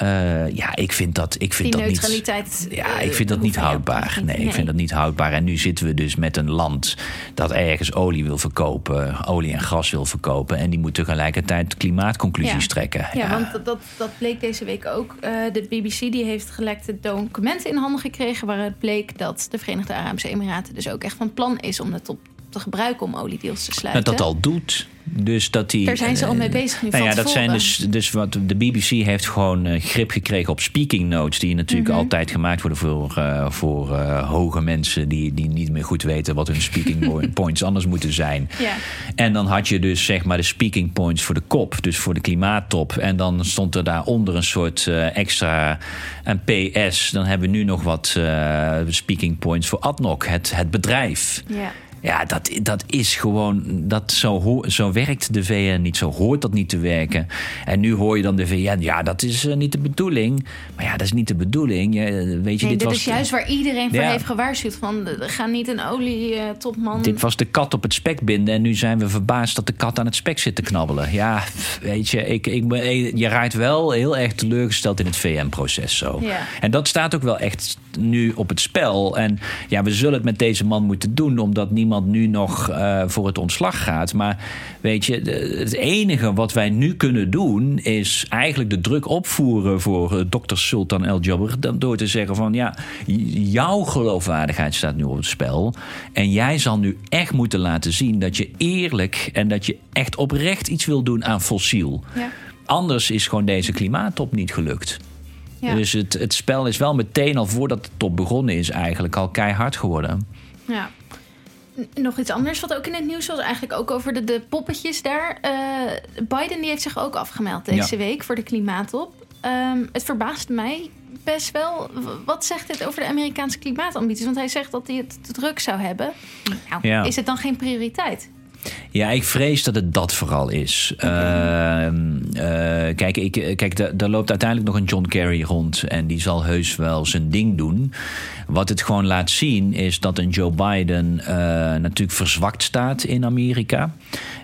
Speaker 2: Uh, ja, ik vind dat, ik vind
Speaker 1: Die
Speaker 2: dat
Speaker 1: neutraliteit,
Speaker 2: niet. Ja, ik vind dat niet houdbaar. Nee, nee, ik vind dat niet houdbaar. En nu zitten we dus met een land dat ergens olie wil verkopen, olie en gas wil verkopen. En die moet tegelijkertijd klimaatconclusies
Speaker 1: ja.
Speaker 2: trekken.
Speaker 1: Ja, ja, want dat, dat bleek deze week ook. de BBC die heeft gelekte documenten in handen gekregen waaruit bleek dat de Verenigde Arabische Emiraten dus ook echt van plan is om het op te gebruiken om oliedeals te sluiten.
Speaker 2: Dat dat al doet. Dus dat die,
Speaker 1: Daar zijn ze al mee bezig nu
Speaker 2: nou ja, dat zijn dus, dus wat de BBC heeft gewoon uh, grip gekregen op speaking notes die natuurlijk mm -hmm. altijd gemaakt worden voor, uh, voor uh, hoge mensen die, die niet meer goed weten wat hun speaking points anders moeten zijn.
Speaker 1: Ja.
Speaker 2: En dan had je dus zeg maar de speaking points voor de kop, dus voor de klimaattop. En dan stond er daaronder een soort extra een PS. Dan hebben we nu nog wat speaking points voor ADNOC, het, het bedrijf.
Speaker 1: Ja.
Speaker 2: Ja, dat, dat is gewoon. Dat zo, zo werkt de VN niet. Zo hoort dat niet te werken. En nu hoor je dan de VN. Ja, dat is uh, niet de bedoeling. Maar ja, dat is niet de bedoeling. Je, weet je,
Speaker 1: nee,
Speaker 2: dit,
Speaker 1: dit
Speaker 2: was
Speaker 1: is juist waar iedereen voor ja. heeft gewaarschuwd. Van ga niet een olietopman.
Speaker 2: Dit was de kat op het spek binden. En nu zijn we verbaasd dat de kat aan het spek zit te knabbelen. Ja, weet je, ik, ik, je raakt wel heel erg teleurgesteld in het VN-proces zo.
Speaker 1: Ja.
Speaker 2: En dat staat ook wel echt nu op het spel. En ja, we zullen het met deze man moeten doen, omdat niemand nu nog uh, voor het ontslag gaat. Maar weet je, het enige wat wij nu kunnen doen is eigenlijk de druk opvoeren voor uh, dokter Sultan El Jabber. Door te zeggen van ja, jouw geloofwaardigheid staat nu op het spel. En jij zal nu echt moeten laten zien dat je eerlijk en dat je echt oprecht iets wil doen aan fossiel.
Speaker 1: Ja.
Speaker 2: Anders is gewoon deze klimaattop niet gelukt.
Speaker 1: Ja.
Speaker 2: Dus het, het spel is wel meteen al voordat de top begonnen is, eigenlijk al keihard geworden.
Speaker 1: Ja. Nog iets anders wat ook in het nieuws was, eigenlijk ook over de, de poppetjes daar. Uh, Biden die heeft zich ook afgemeld deze ja. week voor de klimaattop. Um, het verbaast mij best wel. Wat zegt dit over de Amerikaanse klimaatambities? Want hij zegt dat hij het te druk zou hebben. Nou,
Speaker 2: ja.
Speaker 1: Is het dan geen prioriteit?
Speaker 2: Ja, ik vrees dat het dat vooral is. Okay. Uh, uh, kijk, ik, kijk daar loopt uiteindelijk nog een John Kerry rond. En die zal heus wel zijn ding doen. Wat het gewoon laat zien is dat een Joe Biden uh, natuurlijk verzwakt staat in Amerika.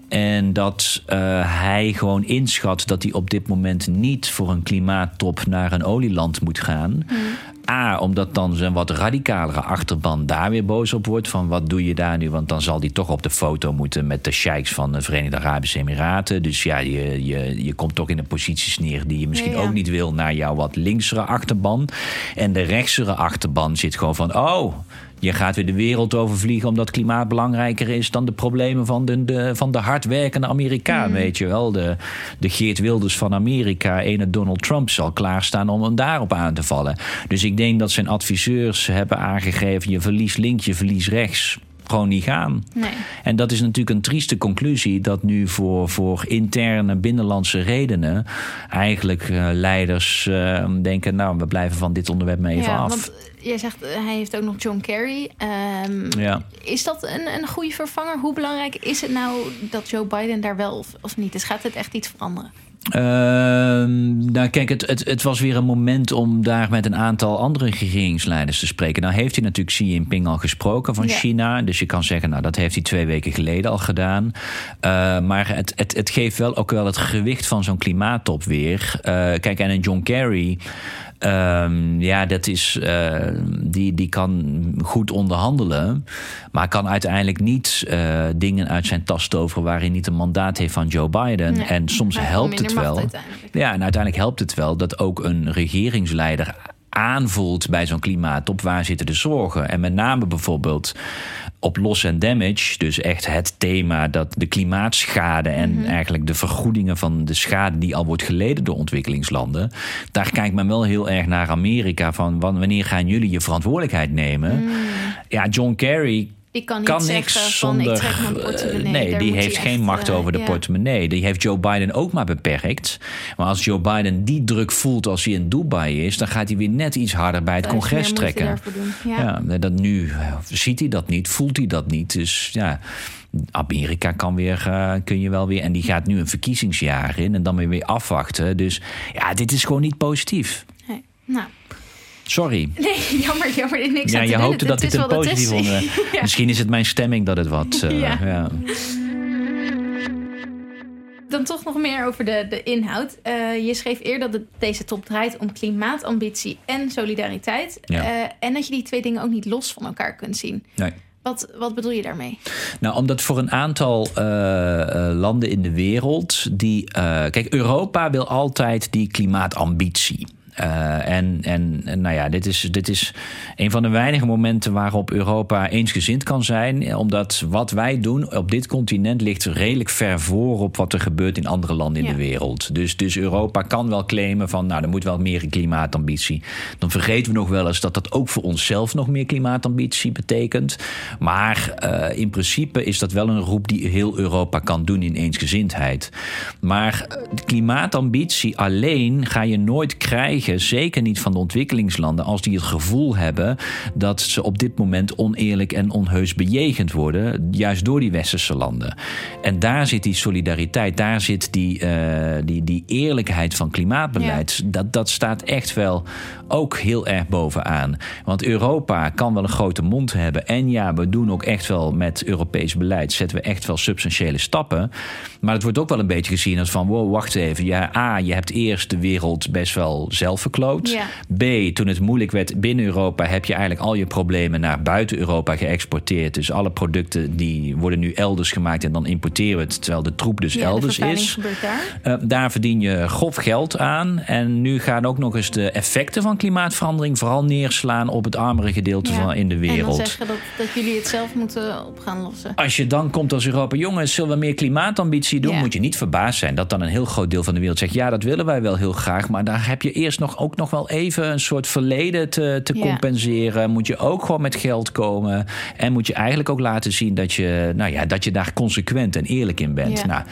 Speaker 2: En dat uh, hij gewoon inschat dat hij op dit moment niet voor een klimaattop naar een olieland moet gaan.
Speaker 1: Hmm.
Speaker 2: A, omdat dan zijn wat radicalere achterban daar weer boos op wordt. Van wat doe je daar nu? Want dan zal hij toch op de foto moeten met de sheiks van de Verenigde Arabische Emiraten. Dus ja, je, je, je komt toch in een posities neer die je misschien
Speaker 1: ja, ja.
Speaker 2: ook niet wil naar jouw wat linksere achterban. En de rechtsere achterban zit gewoon van: oh. Je gaat weer de wereld overvliegen omdat klimaat belangrijker is dan de problemen van de, de, van de hardwerkende Amerikaan. Mm. Weet je wel, de, de Geert Wilders van Amerika, ene Donald Trump zal klaarstaan om hem daarop aan te vallen. Dus ik denk dat zijn adviseurs hebben aangegeven: je verliest links, je verliest rechts. Gewoon niet gaan.
Speaker 1: Nee.
Speaker 2: En dat is natuurlijk een trieste conclusie dat nu voor, voor interne binnenlandse redenen eigenlijk uh, leiders uh, denken, nou, we blijven van dit onderwerp maar even
Speaker 1: ja,
Speaker 2: af.
Speaker 1: Want jij zegt, uh, hij heeft ook nog John Kerry. Um,
Speaker 2: ja.
Speaker 1: Is dat een, een goede vervanger? Hoe belangrijk is het nou dat Joe Biden daar wel of, of niet is? Gaat het echt iets veranderen?
Speaker 2: Uh, nou, kijk, het, het, het, was weer een moment om daar met een aantal andere regeringsleiders te spreken. Nou heeft hij natuurlijk Xi Jinping al gesproken van
Speaker 1: Ja.
Speaker 2: China. Dus je kan zeggen, nou, dat heeft hij twee weken geleden al gedaan. Uh, maar het, het, het geeft wel ook wel het gewicht van zo'n klimaattop weer. Uh, kijk, en een John Kerry. Um, ja, dat is, uh, die, die kan goed onderhandelen. Maar kan uiteindelijk niet uh, dingen uit zijn tas toveren waarin hij niet een mandaat heeft van Joe Biden.
Speaker 1: Nee,
Speaker 2: en soms helpt het wel.
Speaker 1: macht uiteindelijk.
Speaker 2: Ja, en uiteindelijk helpt het wel dat ook een regeringsleider aanvoelt bij zo'n klimaattop waar zitten de zorgen. En met name bijvoorbeeld op loss and damage, dus echt het thema dat de klimaatschade en
Speaker 1: Mhm.
Speaker 2: eigenlijk de vergoedingen van de schade die al wordt geleden door ontwikkelingslanden, daar kijkt men wel heel erg naar Amerika van wan- wanneer gaan jullie je verantwoordelijkheid nemen? Ja, John Kerry
Speaker 1: Die kan niet
Speaker 2: kan
Speaker 1: zeggen
Speaker 2: niks
Speaker 1: van,
Speaker 2: zonder.
Speaker 1: ik trek mijn portemonnee.
Speaker 2: nee,
Speaker 1: Daar
Speaker 2: die heeft geen
Speaker 1: echt,
Speaker 2: macht
Speaker 1: eh,
Speaker 2: over de
Speaker 1: ja.
Speaker 2: portemonnee. Die heeft Joe Biden ook maar beperkt. Maar als Joe Biden die druk voelt als hij in Dubai is, dan gaat hij weer net iets harder bij het congres trekken.
Speaker 1: Ja.
Speaker 2: Ja, dat nu eh, ziet hij dat niet, voelt hij dat niet. Dus ja, Amerika kan weer, eh, kun je wel weer. En die gaat nu een verkiezingsjaar in en dan weer weer afwachten. Dus ja, dit is gewoon niet positief.
Speaker 1: Nee. Nou,
Speaker 2: Sorry.
Speaker 1: nee, jammer, jammer. er Niks
Speaker 2: Ja,
Speaker 1: aan
Speaker 2: je hoopte dat dit een positief
Speaker 1: Ja.
Speaker 2: Misschien is het mijn stemming dat het wat. eh,
Speaker 1: Ja.
Speaker 2: ja.
Speaker 1: Dan toch nog meer over de, de inhoud. Eh, je schreef eerder dat deze top draait om klimaatambitie en solidariteit.
Speaker 2: Ja.
Speaker 1: Eh, en dat je die twee dingen ook niet los van elkaar kunt zien.
Speaker 2: Nee.
Speaker 1: Wat, wat bedoel je daarmee?
Speaker 2: Nou, omdat voor een aantal landen in de wereld die. kijk, Europa wil altijd die klimaatambitie. Eh, en, en, nou ja, dit is, dit is een van de weinige momenten waarop Europa eensgezind kan zijn. Omdat wat wij doen op dit continent ligt redelijk ver voor op wat er gebeurt in andere landen in
Speaker 1: Ja.
Speaker 2: de wereld. Dus, dus Europa kan wel claimen van, nou, er moet wel meer klimaatambitie. Dan vergeten we nog wel eens dat dat ook voor onszelf nog meer klimaatambitie betekent. Maar eh, in principe is dat wel een roep die heel Europa kan doen in eensgezindheid. Maar eh, klimaatambitie alleen ga je nooit krijgen, zeker niet van de ontwikkelingslanden, als die het gevoel hebben dat ze op dit moment oneerlijk en onheus bejegend worden, juist door die westerse landen. En daar zit die solidariteit, daar zit die, eh, die, die eerlijkheid van klimaatbeleid. Dat, dat staat echt wel ook heel erg bovenaan. Want Europa kan wel een grote mond hebben. En ja, we doen ook echt wel met Europees beleid, zetten we echt wel substantiële stappen. Maar het wordt ook wel een beetje gezien als van, wow, wacht even. Ja, A, je hebt eerst de wereld best wel zelf verkloot.
Speaker 1: Ja.
Speaker 2: B, toen het moeilijk werd binnen Europa, heb je eigenlijk al je problemen naar buiten Europa geëxporteerd. Dus alle producten die worden nu elders gemaakt en dan importeren we het, terwijl de troep dus
Speaker 1: Ja,
Speaker 2: elders is.
Speaker 1: daar.
Speaker 2: Uh, daar verdien je grof geld aan. En nu gaan ook nog eens de effecten van klimaatverandering vooral neerslaan op het armere gedeelte
Speaker 1: Ja.
Speaker 2: van in de
Speaker 1: En dan
Speaker 2: wereld.
Speaker 1: zeggen dat, dat jullie het zelf moeten op gaan lossen.
Speaker 2: Als je dan komt als Europa, jongens, zullen we meer klimaatambitie doen?
Speaker 1: Ja.
Speaker 2: Moet je niet verbaasd zijn dat dan een heel groot deel van de wereld zegt: ja, dat willen wij wel heel graag. Maar daar heb je eerst nog ook nog wel even een soort verleden te, te
Speaker 1: Ja.
Speaker 2: compenseren. Moet je ook gewoon met geld komen. En moet je eigenlijk ook laten zien dat je, nou ja, dat je daar consequent en eerlijk in bent. Nou,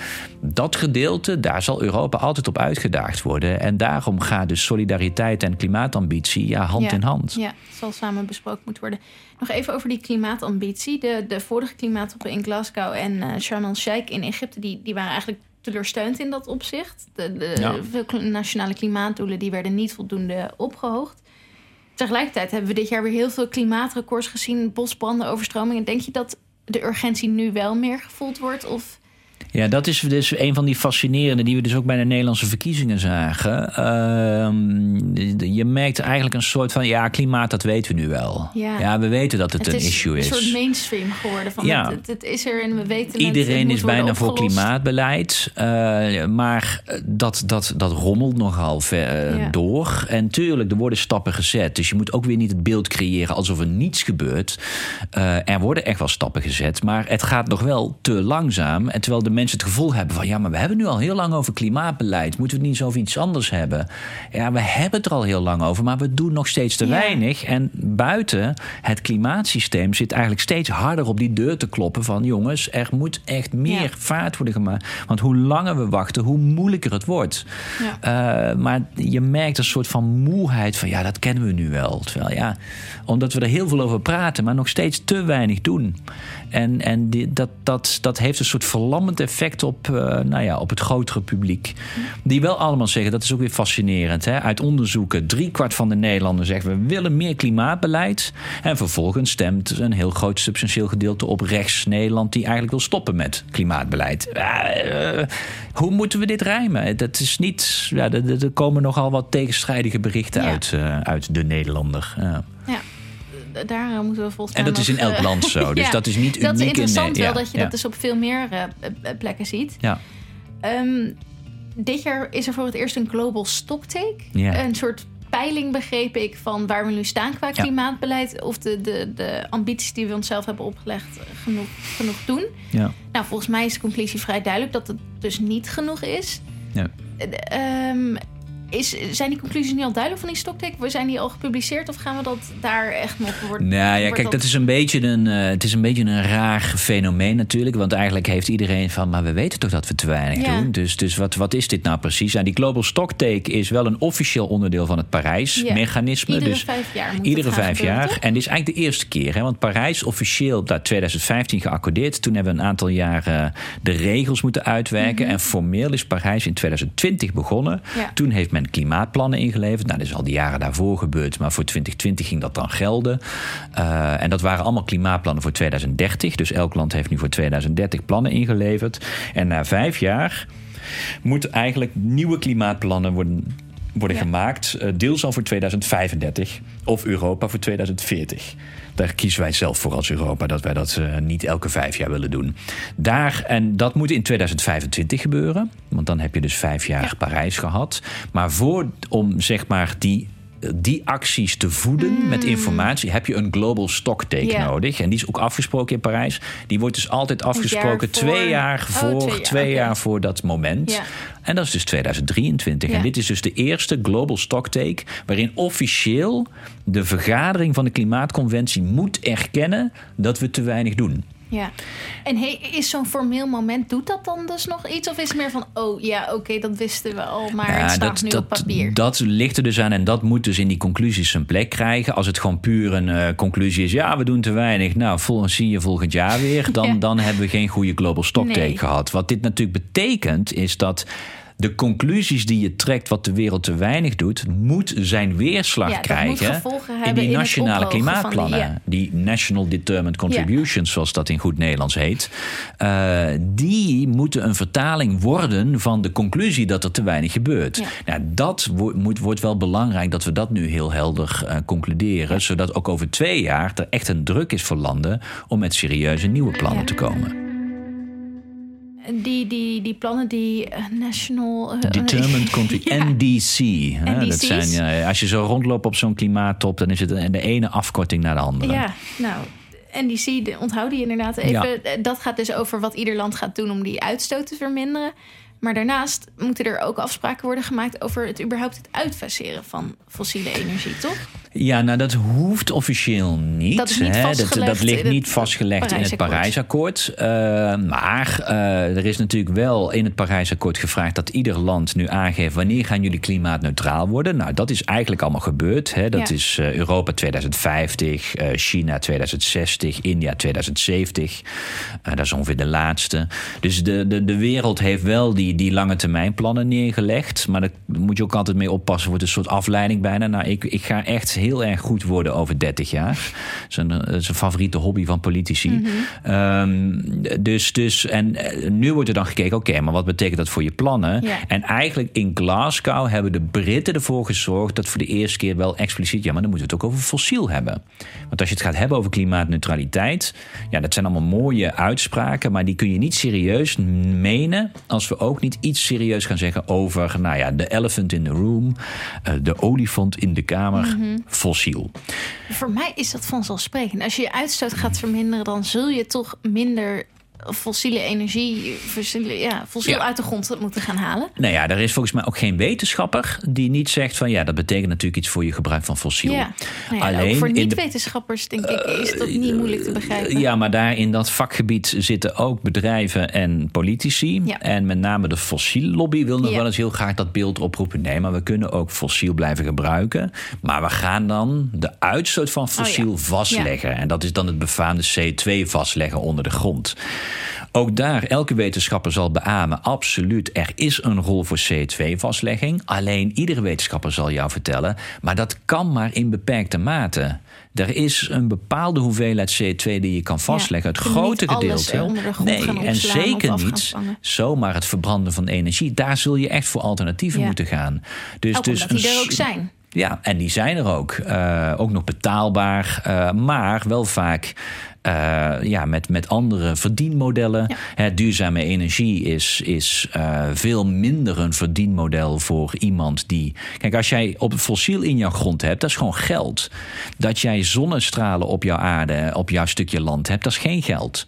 Speaker 2: dat gedeelte, daar zal Europa altijd op uitgedaagd worden. En daarom gaat dus solidariteit en klimaatambitie ja, hand
Speaker 1: Ja.
Speaker 2: in hand.
Speaker 1: Ja, het zal samen besproken moeten worden. Nog even over die klimaatambitie. De, de vorige klimaattoppen in Glasgow en eh Sharm el-Sheikh in Egypte... Die, die waren eigenlijk teleursteund in dat opzicht. De, de,
Speaker 2: Ja.
Speaker 1: Veel nationale klimaatdoelen die werden niet voldoende opgehoogd. Tegelijkertijd hebben we dit jaar weer heel veel klimaatrecords gezien. Bosbranden, overstromingen. Denk je dat de urgentie nu wel meer gevoeld wordt? Of...
Speaker 2: Ja, dat is dus een van die fascinerende die we dus ook bij de Nederlandse verkiezingen zagen. Ehm, je merkt eigenlijk een soort van, ja, klimaat, dat weten we nu wel.
Speaker 1: Ja.
Speaker 2: we weten dat het, een
Speaker 1: is
Speaker 2: issue
Speaker 1: een
Speaker 2: is.
Speaker 1: soort mainstream geworden. Van
Speaker 2: Ja.
Speaker 1: het, het, het is er en we weten het. het.
Speaker 2: Iedereen is bijna voor klimaatbeleid. eh, maar dat, dat, dat rommelt nogal ver, eh,
Speaker 1: Ja.
Speaker 2: door. En tuurlijk, er worden stappen gezet. Dus je moet ook weer niet het beeld creëren alsof er niets gebeurt. Eh, er worden echt wel stappen gezet. Maar het gaat nog wel te langzaam. En terwijl de mensen mensen het gevoel hebben van ja, maar we hebben nu al heel lang over klimaatbeleid. Moeten we het niet eens over iets anders hebben? Ja, we hebben het er al heel lang over, maar we doen nog steeds te weinig. En buiten het klimaatsysteem zit eigenlijk steeds harder op die deur te kloppen van jongens, er moet echt meer vaart worden gemaakt. Want hoe langer we wachten, hoe moeilijker het wordt. Ja. Uh, maar je merkt een soort van moeheid van ja, dat kennen we nu wel. Terwijl ja, omdat we er heel veel over praten, maar nog steeds te weinig doen. En, en die, dat, dat, dat heeft een soort verlammend effect op, uh, nou ja, op het grotere publiek. Die wel allemaal zeggen, dat is ook weer fascinerend. Hè? Uit onderzoeken, driekwart van de Nederlanders zegt... we willen meer klimaatbeleid. En vervolgens stemt een heel groot substantieel gedeelte op rechts Nederland... die eigenlijk wil stoppen met klimaatbeleid. Uh, hoe moeten we dit rijmen? Dat is niet... Ja, er, komen nogal wat tegenstrijdige berichten ja. uit, uh, uit de Nederlander.
Speaker 1: ja. Daar moeten we volgens
Speaker 2: mij. En dat is in elk land zo. Dus dat is niet uniek. Dat is
Speaker 1: interessant
Speaker 2: in,
Speaker 1: wel dat je dat dus op veel meer uh, plekken ziet. Ja. Um, dit jaar is er voor het eerst een global stocktake. Een soort peiling, begreep ik, van waar we nu staan qua klimaatbeleid. Of de, de, de ambities die we onszelf hebben opgelegd genoeg, genoeg doen. Ja. Nou, volgens mij is de conclusie vrij duidelijk dat het dus niet genoeg is. Ja. Um, is, zijn die conclusies niet al duidelijk van die stocktake? Zijn die al gepubliceerd of gaan we dat daar echt nog worden?
Speaker 2: Nou ja, kijk, dat... is een beetje een, uh, het is een beetje een raar fenomeen natuurlijk. Want eigenlijk heeft iedereen van, maar we weten toch dat we te weinig doen. Dus, dus wat, wat is dit nou precies? Nou, die Global Stocktake is wel een officieel onderdeel van het Parijs-mechanisme.
Speaker 1: Iedere
Speaker 2: dus
Speaker 1: vijf jaar.
Speaker 2: iedere vijf jaar. En dit is eigenlijk de eerste keer. Hè, want Parijs officieel dat 2015 geaccordeerd. Toen hebben we een aantal jaren de regels moeten uitwerken. Mhm. En formeel is Parijs in 2020 begonnen. Toen heeft men klimaatplannen ingeleverd. Nou, dat is al die jaren daarvoor gebeurd, maar voor 2020 ging dat dan gelden. Uh, en dat waren allemaal klimaatplannen voor 2030. Dus elk land heeft nu voor 2030 plannen ingeleverd. En na vijf jaar moeten eigenlijk nieuwe klimaatplannen worden worden gemaakt. Eh, deels al voor 2035 of Europa voor 2040. Daar kiezen wij zelf voor als Europa dat wij dat uh, niet elke vijf jaar willen doen. Daar, en dat moet in 2025 gebeuren. Want dan heb je dus vijf jaar ja. Parijs gehad. Maar voor om zeg maar die die acties te voeden mm. met informatie, heb je een global stocktake yeah. nodig. En die is ook afgesproken in Parijs. Die wordt dus altijd afgesproken jaar twee jaar voor, oh, twee, jaar, twee okay. jaar voor dat moment. Yeah. En dat is dus 2023. Yeah. En dit is dus de eerste global stocktake waarin officieel de vergadering van de klimaatconventie moet erkennen dat we te weinig doen.
Speaker 1: Ja. En hey, is zo'n formeel moment, doet dat dan dus nog iets? Of is het meer van, oh ja, oké, okay, dat wisten we al, maar ja, het staat dat, nu
Speaker 2: dat,
Speaker 1: op papier?
Speaker 2: Dat ligt er dus aan en dat moet dus in die conclusies zijn plek krijgen. Als het gewoon puur een uh, conclusie is, ja, we doen te weinig. Nou, vol, zie je volgend jaar weer. Dan, ja. dan hebben we geen goede global stocktake nee. gehad. Wat dit natuurlijk betekent, is dat de conclusies die je trekt wat de wereld te weinig doet, moet zijn weerslag
Speaker 1: ja,
Speaker 2: krijgen in die nationale klimaatplannen. Die, die, National Determined Contributions, ja. zoals dat in goed Nederlands heet. Uh, die moeten een vertaling worden van de conclusie dat er te weinig gebeurt. Nou, dat wo moet, wordt wel belangrijk dat we dat nu heel helder uh, concluderen, zodat ook over twee jaar er echt een druk is voor landen om met serieuze nieuwe plannen te komen.
Speaker 1: Die, die, die plannen, die uh, National... Uh,
Speaker 2: Determined Country, ja. NDC. Hè? Dat zijn, ja, als je zo rondloopt op zo'n klimaattop... dan is het de ene afkorting naar de andere.
Speaker 1: Ja, nou, NDC, onthoud die inderdaad even. Ja. Dat gaat dus over wat ieder land gaat doen om die uitstoot te verminderen. Maar daarnaast moeten er ook afspraken worden gemaakt over het überhaupt het uitfaseren van fossiele energie, toch?
Speaker 2: Ja, nou dat hoeft officieel niet.
Speaker 1: Dat, is niet
Speaker 2: hè? Dat, dat, ligt niet vastgelegd in het Parijsakkoord. Uh, maar uh, er is natuurlijk wel in het Parijsakkoord gevraagd dat ieder land nu aangeeft wanneer gaan jullie klimaatneutraal worden. Nou, dat is eigenlijk allemaal gebeurd. Hè? Dat ja. is uh, Europa 2050, China 2060, India 2070. dat is ongeveer de laatste. Dus de, de, de wereld heeft wel die, die lange termijn plannen neergelegd. Maar daar moet je ook altijd mee oppassen. Wordt een soort afleiding bijna. Nou, ik, ik ga echt heel erg goed worden over 30 jaar. Dat is een, favoriete hobby van politici. Mm -hmm. um, dus, dus, en nu wordt er dan gekeken, oké, okay, maar wat betekent dat voor je plannen? Ja. En eigenlijk in Glasgow hebben de Britten ervoor gezorgd dat voor de eerste keer wel expliciet, ja, maar dan moeten we het ook over fossiel hebben. Want als je het gaat hebben over klimaatneutraliteit, ja, dat zijn allemaal mooie uitspraken, maar die kun je niet serieus menen als we ook niet iets serieus gaan zeggen over, nou ja, de elephant in the room, uh, de olifant in de kamer. Mm -hmm fossiel.
Speaker 1: Voor mij is dat vanzelfsprekend. Als je je uitstoot gaat verminderen, dan zul je toch minder fossiele energie, fossiele, ja, fossiel uit de grond moeten gaan halen?
Speaker 2: Nou ja, er is volgens mij ook geen wetenschapper die niet zegt van ja, dat betekent natuurlijk iets voor je gebruik van fossiel. Ja.
Speaker 1: Nou ja Alleen voor niet-wetenschappers denk ik is dat niet moeilijk te begrijpen.
Speaker 2: Ja, maar daar in dat vakgebied zitten ook bedrijven en politici. En met name de fossiellobby wil nog wel eens heel graag dat beeld oproepen. Nee, maar we kunnen ook fossiel blijven gebruiken. Maar we gaan dan de uitstoot van oh fossiel vastleggen. En dat is dan het befaamde C2 vastleggen onder de grond. Ook daar, elke wetenschapper zal beamen, absoluut, er is een rol voor CO2-vastlegging. Alleen iedere wetenschapper zal jou vertellen, maar dat kan maar in beperkte mate. Er is een bepaalde hoeveelheid CO2 die je kan vastleggen. het grote gedeelte.
Speaker 1: nee,
Speaker 2: en zeker niet zomaar het verbranden van energie. Daar zul je echt voor alternatieven moeten gaan.
Speaker 1: Dus, ook dus die er ook zijn.
Speaker 2: Ja, en die zijn er ook. Uh, ook nog betaalbaar, uh, maar wel vaak uh, ja, met, met andere verdienmodellen. Ja. duurzame energie is, is uh, veel minder een verdienmodel voor iemand die. Kijk, als jij op fossiel in jouw grond hebt, dat is gewoon geld. Dat jij zonnestralen op jouw aarde, op jouw stukje land hebt, dat is geen geld.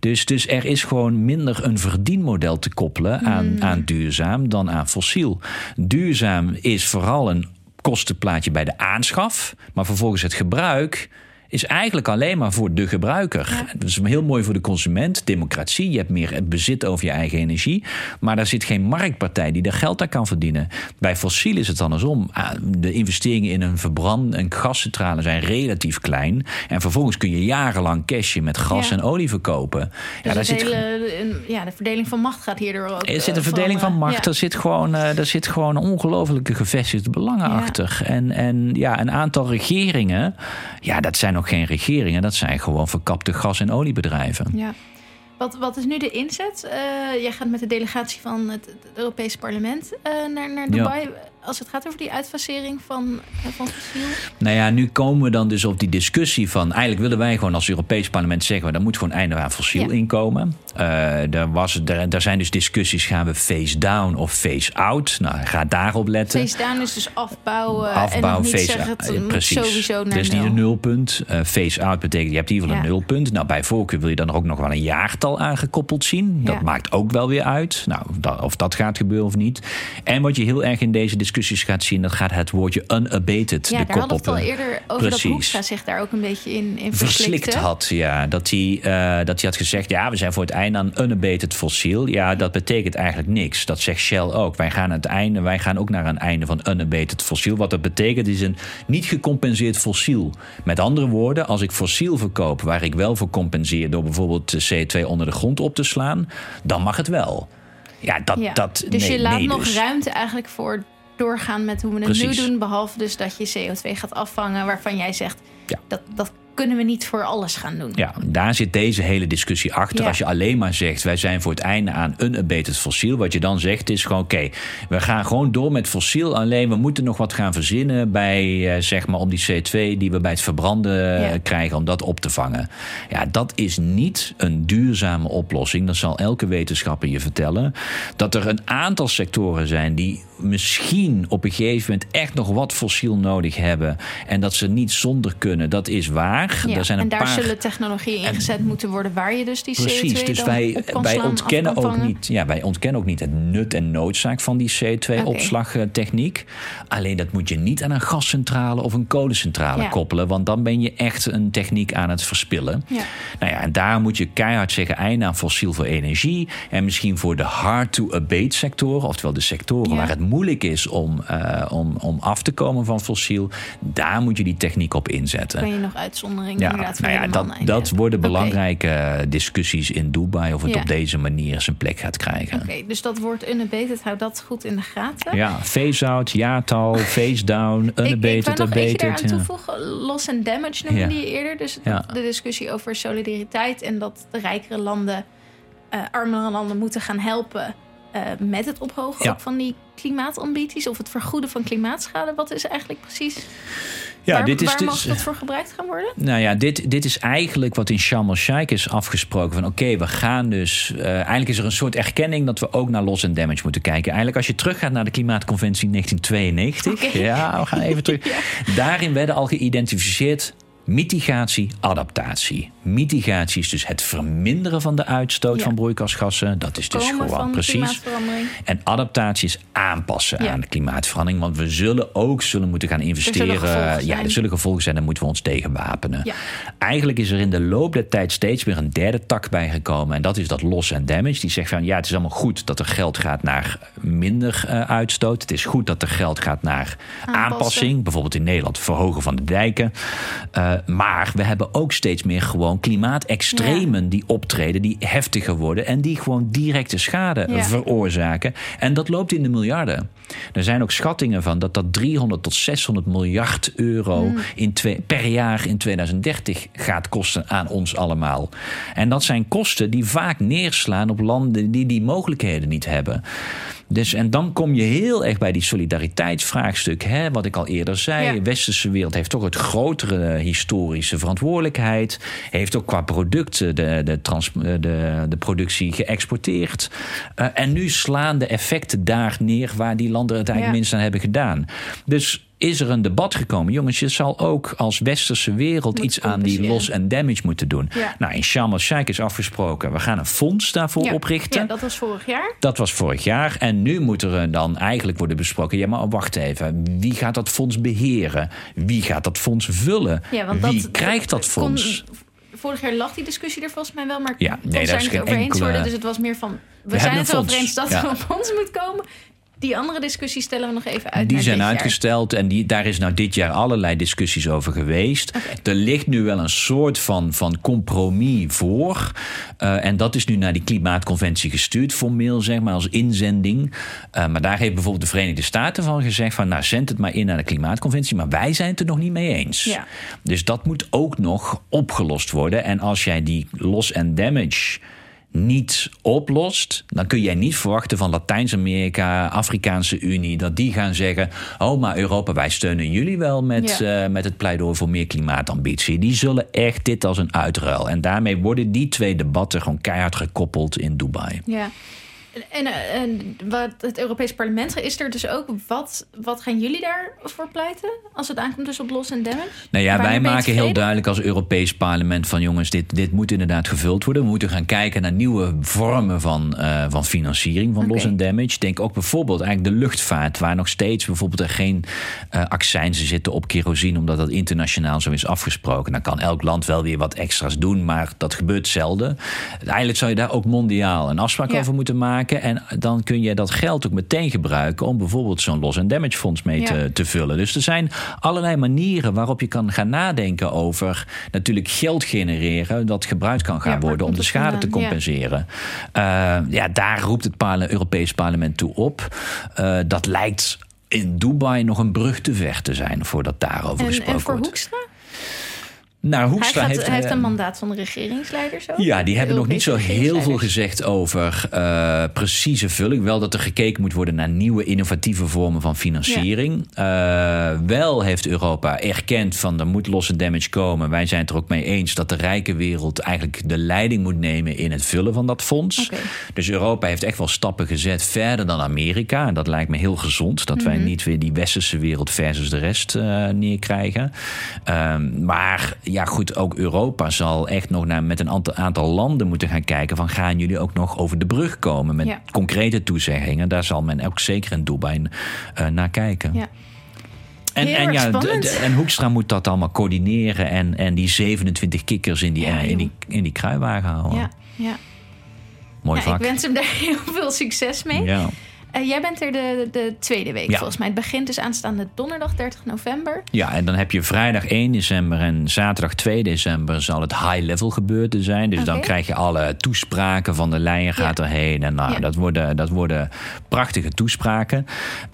Speaker 2: Dus, dus er is gewoon minder een verdienmodel te koppelen aan, mm. aan duurzaam dan aan fossiel. Duurzaam is vooral een kostenplaatje bij de aanschaf, maar vervolgens het gebruik is eigenlijk alleen maar voor de gebruiker. Ja. Dat is heel mooi voor de consument. Democratie, je hebt meer het bezit over je eigen energie. Maar daar zit geen marktpartij die er geld aan kan verdienen. Bij fossiel is het andersom. Ah, de investeringen in een verbrand- en gascentrale zijn relatief klein. En vervolgens kun je jarenlang cashen met gas en olie verkopen.
Speaker 1: Dus ja, daar zit ja, de verdeling van macht gaat hierdoor ook.
Speaker 2: Er zit een verdeling van, macht. Er zit gewoon, uh, er zit gewoon ongelofelijke gevestigde belangen achter. En, en ja, een aantal regeringen, ja, dat zijn nog geen regeringen, dat zijn gewoon verkapte gas- en oliebedrijven.
Speaker 1: Ja. Wat, wat is nu de inzet? Uh, jij gaat met de delegatie van het, het Europese parlement uh, naar, naar Dubai als het gaat over die uitfasering van, eh, van fossiel?
Speaker 2: Nou ja, nu komen we dan dus op die discussie van... eigenlijk willen wij gewoon als Europees parlement zeggen... er moet gewoon einde aan fossiel ja. inkomen. Uh, er, was, er, er zijn dus discussies, gaan we face down of face out? Nou, ga daarop letten.
Speaker 1: Face down is dus afbouwen Afbouw, en niet face zeggen, het precies. sowieso naar
Speaker 2: Dus niet een nulpunt. Uh, face out betekent, je hebt in ieder geval een nulpunt. Nou, bij voorkeur wil je dan ook nog wel een jaartal aangekoppeld zien. Dat maakt ook wel weer uit. Nou, dat, of dat gaat gebeuren of niet. En wat je heel erg in deze discussie discussies gaat zien, dan gaat het woordje unabated
Speaker 1: ja,
Speaker 2: de kop op. Ja,
Speaker 1: daar hadden we het al eerder over Precies. dat Hoekstra zich daar ook een beetje in, in
Speaker 2: verslikt had. Ja, dat hij, uh, dat hij had gezegd, ja, we zijn voor het einde aan unabated fossiel. Ja, dat betekent eigenlijk niks. Dat zegt Shell ook. Wij gaan het einde, wij gaan ook naar een einde van unabated fossiel. Wat dat betekent is een niet gecompenseerd fossiel. Met andere woorden, als ik fossiel verkoop waar ik wel voor compenseer door bijvoorbeeld CO2 onder de grond op te slaan, dan mag het wel. Ja, dat, ja. dat,
Speaker 1: dus
Speaker 2: nee,
Speaker 1: je laat
Speaker 2: nee,
Speaker 1: nog
Speaker 2: dus.
Speaker 1: ruimte eigenlijk voor doorgaan met hoe we het nu doen. Behalve dus dat je CO2 gaat afvangen, waarvan jij zegt ja. dat, dat kunnen we niet voor alles gaan doen.
Speaker 2: Ja, daar zit deze hele discussie achter. Als je alleen maar zegt, wij zijn voor het einde aan een abated fossiel. Wat je dan zegt is gewoon, oké, we gaan gewoon door met fossiel. Alleen we moeten nog wat gaan verzinnen bij, eh, zeg maar, om die CO2 die we bij het verbranden eh, krijgen, om dat op te vangen. Ja, dat is niet een duurzame oplossing. Dat zal elke wetenschapper je vertellen. Dat er een aantal sectoren zijn die misschien op een gegeven moment echt nog wat fossiel nodig hebben. En dat ze niet zonder kunnen, dat is waar.
Speaker 1: Ja,
Speaker 2: zijn
Speaker 1: een
Speaker 2: en daar
Speaker 1: zullen technologieën ingezet moeten worden waar je dus die
Speaker 2: Precies,
Speaker 1: CO2
Speaker 2: dus wij, wij, ontkennen ook niet, ja, wij ontkennen ook niet het nut en noodzaak van die CO2-opslagtechniek. Alleen dat moet je niet aan een gascentrale of een kolencentrale ja. koppelen, want dan ben je echt een techniek aan het verspillen. Ja. Nou ja, en daar moet je keihard zeggen: einde aan fossiel voor energie. En misschien voor de hard-to-abate sectoren, oftewel de sectoren waar het moeilijk is om, uh, om, om af te komen van fossiel, daar moet je die techniek op inzetten.
Speaker 1: Kan je nog uitzonderen? Ja,
Speaker 2: nou ja, dat, dat worden belangrijke okay. discussies in Dubai of het ja. op deze manier zijn plek gaat krijgen.
Speaker 1: Oké, okay, dus dat wordt unabated, houd dat goed in de gaten.
Speaker 2: Ja, phase-out, jaartal, phase-down, unabated,
Speaker 1: ik, ik nog eentje eraan toevoegen. Loss and damage noemde je eerder. Dus de discussie over solidariteit en dat de rijkere landen, uh, armere landen moeten gaan helpen. Uh, met het ophogen ook van die klimaatambities of het vergoeden van klimaatschade. Wat is eigenlijk precies ja, waar, dit is waar mag dat voor gebruikt gaan worden?
Speaker 2: Nou ja, dit, dit is eigenlijk wat in Sharm el-Sheikh is afgesproken. Van oké, we gaan dus... Uh, eigenlijk is er een soort erkenning dat we ook naar loss and damage moeten kijken. Eigenlijk als je teruggaat naar de Klimaatconventie 1992... Okay. Ja, we gaan even terug. ja. Daarin werden al geïdentificeerd mitigatie, adaptatie. Mitigatie is dus het verminderen van de uitstoot van broeikasgassen. Dat is dus gewoon precies. En adaptatie is aanpassen aan de klimaatverandering. Want we zullen ook zullen moeten gaan investeren. ja, er zullen gevolgen zijn, daar moeten we ons tegen wapenen. Eigenlijk is er in de loop der tijd steeds weer een derde tak bijgekomen. En dat is dat loss and damage. Die zegt van ja, het is allemaal goed dat er geld gaat naar minder uh, uitstoot. Het is goed dat er geld gaat naar aanpassing. Bijvoorbeeld in Nederland verhogen van de dijken. Uh, maar we hebben ook steeds meer gewoon klimaatextremen die optreden, die heftiger worden en die gewoon directe schade veroorzaken. En dat loopt in de miljarden. Er zijn ook schattingen van dat dat 300 tot 600 miljard euro hmm. in twee, per jaar in 2030 gaat kosten aan ons allemaal. En dat zijn kosten die vaak neerslaan op landen die die mogelijkheden niet hebben. Dus, en dan kom je heel erg bij die solidariteitsvraagstuk. Hè, wat ik al eerder zei. De westerse wereld heeft toch het grotere historische verantwoordelijkheid. Heeft ook qua producten de, de, trans, de, de productie geëxporteerd. Uh, en nu slaan de effecten daar neer waar die landen het eigenlijk minst aan hebben gedaan. Dus is er een debat gekomen. Jongens, je zal ook als westerse wereld iets aan die loss en damage moeten doen. Nou, in Sharm el-Sheikh is afgesproken, we gaan een fonds daarvoor oprichten.
Speaker 1: Ja, dat was vorig jaar.
Speaker 2: Dat was vorig jaar. En nu moet er dan eigenlijk worden besproken, ja, maar wacht even. Wie gaat dat fonds beheren? Wie gaat dat fonds vullen? Wie krijgt dat fonds?
Speaker 1: vorig jaar lag die discussie er volgens mij wel, maar
Speaker 2: ja, nee, daar is geen
Speaker 1: over eens worden. Dus het was meer van, we, zijn het wel over eens dat er een fonds moet komen. Die andere discussies stellen we nog even uit.
Speaker 2: Die zijn uitgesteld en die, daar is nou dit jaar allerlei discussies over geweest. Er ligt nu wel een soort van, van compromis voor. Uh, en dat is nu naar die klimaatconventie gestuurd, formeel zeg maar, als inzending. Uh, maar daar heeft bijvoorbeeld de Verenigde Staten van gezegd: van nou zend het maar in naar de klimaatconventie. Maar wij zijn het er nog niet mee eens. Ja. Dus dat moet ook nog opgelost worden. En als jij die loss and damage niet oplost, dan kun jij niet verwachten van Latijns-Amerika, Afrikaanse Unie, dat die gaan zeggen: Oh, maar Europa, wij steunen jullie wel met, ja. uh, met het pleidooi voor meer klimaatambitie. Die zullen echt dit als een uitruil. En daarmee worden die twee debatten gewoon keihard gekoppeld in Dubai.
Speaker 1: Ja. En, eh, en, wat het Europees Parlement is er dus ook. Wat, wat gaan jullie daarvoor pleiten als het aankomt dus op loss en damage?
Speaker 2: Nou ja, wij maken heel duidelijk als Europees Parlement van jongens, dit, dit moet inderdaad gevuld worden. We moeten gaan kijken naar nieuwe vormen van, uh, van financiering van okay. loss en damage. Denk ook bijvoorbeeld eigenlijk de luchtvaart, waar nog steeds bijvoorbeeld er geen uh, accijnzen zitten op kerosine, omdat dat internationaal zo is afgesproken. Dan kan elk land wel weer wat extra's doen, maar dat gebeurt zelden. Eigenlijk zou je daar ook mondiaal een afspraak ja. over moeten maken. En dan kun je dat geld ook meteen gebruiken om bijvoorbeeld zo'n loss and damage fonds mee te, te, vullen. Dus er zijn allerlei manieren waarop je kan gaan nadenken over natuurlijk geld genereren dat gebruikt kan gaan worden om de schade te compenseren. Ja. Uh, ja, daar roept het parle Europees Parlement toe op. Uh, dat lijkt in Dubai nog een brug te ver te zijn voordat daarover en, gesproken
Speaker 1: en voor
Speaker 2: wordt.
Speaker 1: Hoekstra?
Speaker 2: Nou, Hoekstra
Speaker 1: hij,
Speaker 2: heeft,
Speaker 1: hij heeft een mandaat van de regeringsleiders ook.
Speaker 2: Ja, die hebben nog niet zo heel veel gezegd over uh, precieze vulling. Wel dat er gekeken moet worden naar nieuwe innovatieve vormen van financiering. Ja. Uh, wel heeft Europa erkend van er moet losse damage komen. Wij zijn het er ook mee eens dat de rijke wereld eigenlijk de leiding moet nemen in het vullen van dat fonds. Okay. Dus Europa heeft echt wel stappen gezet verder dan Amerika. En dat lijkt me heel gezond. Dat mm -hmm. wij niet weer die westerse wereld versus de rest uh, neerkrijgen. Um, maar ja, goed, ook Europa zal echt nog naar, met een aantal landen moeten gaan kijken: van gaan jullie ook nog over de brug komen met ja. concrete toezeggingen? Daar zal men ook zeker in Dubai uh, naar kijken.
Speaker 1: Ja.
Speaker 2: En, en, ja, en Hoekstra moet dat allemaal coördineren en, en die 27 kikkers in die, ja, in die, in die kruiwagen houden.
Speaker 1: Ja, ja.
Speaker 2: Mooi vak.
Speaker 1: Ik wens hem daar heel veel succes mee.
Speaker 2: Ja.
Speaker 1: Uh, jij bent er de, de tweede week ja. volgens mij. Het begint dus aanstaande donderdag 30 november.
Speaker 2: Ja, en dan heb je vrijdag 1 december en zaterdag 2 december zal het high-level gebeurte zijn. Dus okay. dan krijg je alle toespraken van de leien gaat ja. erheen. En nou, ja. dat, worden, dat worden prachtige toespraken.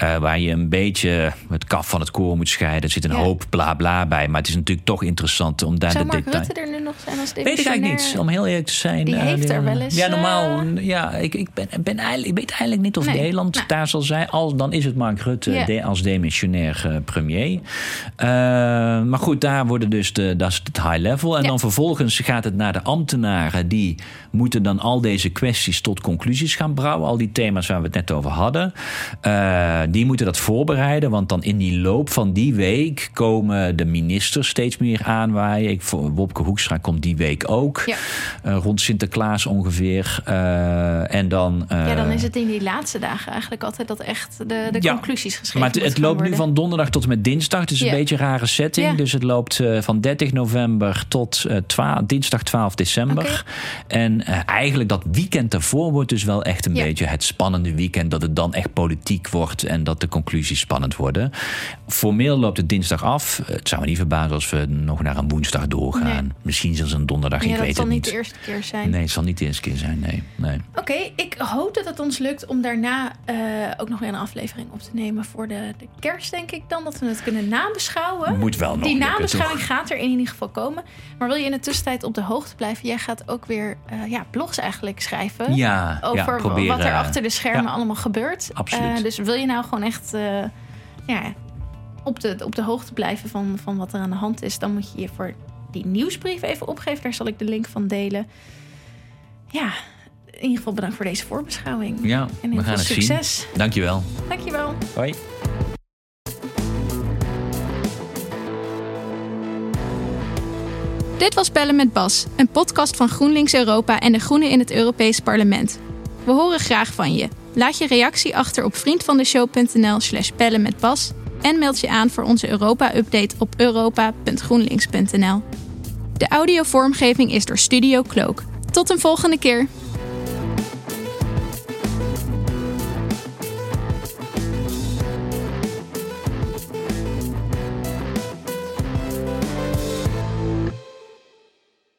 Speaker 2: Uh, waar je een beetje het kaf van het koor moet scheiden. Er zit een hoop bla bla bij. Maar het is natuurlijk toch interessant om daar
Speaker 1: Zou
Speaker 2: de
Speaker 1: detail... Rutte er nu nog zijn als
Speaker 2: Weet ik eigenlijk niet, om heel eerlijk te zijn.
Speaker 1: Die uh, heeft er wel eens...
Speaker 2: Ja, normaal. Ja, ik, ik, ben, ben eigenlijk, ik weet eigenlijk niet of. Nederland Nederland
Speaker 1: Nou.
Speaker 2: daar zal zijn. Al, dan is het Mark Rutte de- als demissionair eh, premier. Eh, maar goed, daar worden dus de, dat is het high level. En
Speaker 1: Ja.
Speaker 2: dan vervolgens gaat het naar de ambtenaren. Die moeten dan al deze kwesties tot conclusies gaan brouwen. Al die thema's waar we het net over hadden. Eh, die moeten dat voorbereiden. Want dan in die loop van die week komen de ministers steeds meer aanwaaien. Ik, Wopke Hoekstra komt die week ook.
Speaker 1: Ja.
Speaker 2: Rond Sinterklaas ongeveer. En dan,
Speaker 1: Ja, dan is het in die laatste dagen eigenlijk altijd dat echt de, de
Speaker 2: Ja.
Speaker 1: conclusies geschreven
Speaker 2: maar het, het loopt nu van donderdag tot en met dinsdag. Het is
Speaker 1: Ja.
Speaker 2: een beetje een rare setting. Dus het loopt eh, van 30 november tot eh, twa- dinsdag 12 december. En eh, eigenlijk dat weekend daarvoor wordt dus wel echt een beetje het spannende weekend. Dat het dan echt politiek wordt en dat de conclusies spannend worden. Formeel loopt het dinsdag af. Het zou me niet verbazen als we nog naar een woensdag doorgaan.
Speaker 1: Nee.
Speaker 2: Misschien zelfs een donderdag,
Speaker 1: Ja,
Speaker 2: ik weet
Speaker 1: zal
Speaker 2: het
Speaker 1: niet
Speaker 2: niet.
Speaker 1: de eerste keer zijn.
Speaker 2: Nee, het zal niet de eerste keer zijn. Nee, nee.
Speaker 1: Oké, ik hoop dat het ons lukt om daarna eh, ook nog weer een aflevering op te nemen voor de, de kerst, denk ik dan. Dat we het kunnen nabeschouwen.
Speaker 2: Moet wel nog
Speaker 1: Die nabeschouwing gaat er in ieder geval komen. Maar wil je in de tussentijd op de hoogte blijven? Jij gaat ook weer eh, ja, blogs eigenlijk schrijven.
Speaker 2: Ja,
Speaker 1: over
Speaker 2: ja,
Speaker 1: wat er achter de schermen
Speaker 2: ja.
Speaker 1: allemaal gebeurt.
Speaker 2: Absoluut.
Speaker 1: Eh, dus wil je nou gewoon echt ja, op, de, op de hoogte blijven van, van wat er aan de hand is, dan moet je je voor die nieuwsbrief even opgeven. Daar zal ik de link van delen. Ja, in ieder geval bedankt voor deze voorbeschouwing.
Speaker 2: Ja,
Speaker 1: En
Speaker 2: we
Speaker 1: heel
Speaker 2: gaan
Speaker 1: veel
Speaker 2: het
Speaker 1: succes.
Speaker 2: zien. Dankjewel.
Speaker 1: Dankjewel.
Speaker 2: Hoi.
Speaker 1: Dit was Bellen met Bas, een podcast van GroenLinks Europa en de Groenen in het Europees Parlement. We horen graag van je. Laat je reactie achter op vriendvandeshow.nl slash bellen met Bas en meld je aan voor onze Europa-update op europa.groenlinks.nl. De audiovormgeving is door Studio Cloak. Tot een volgende keer!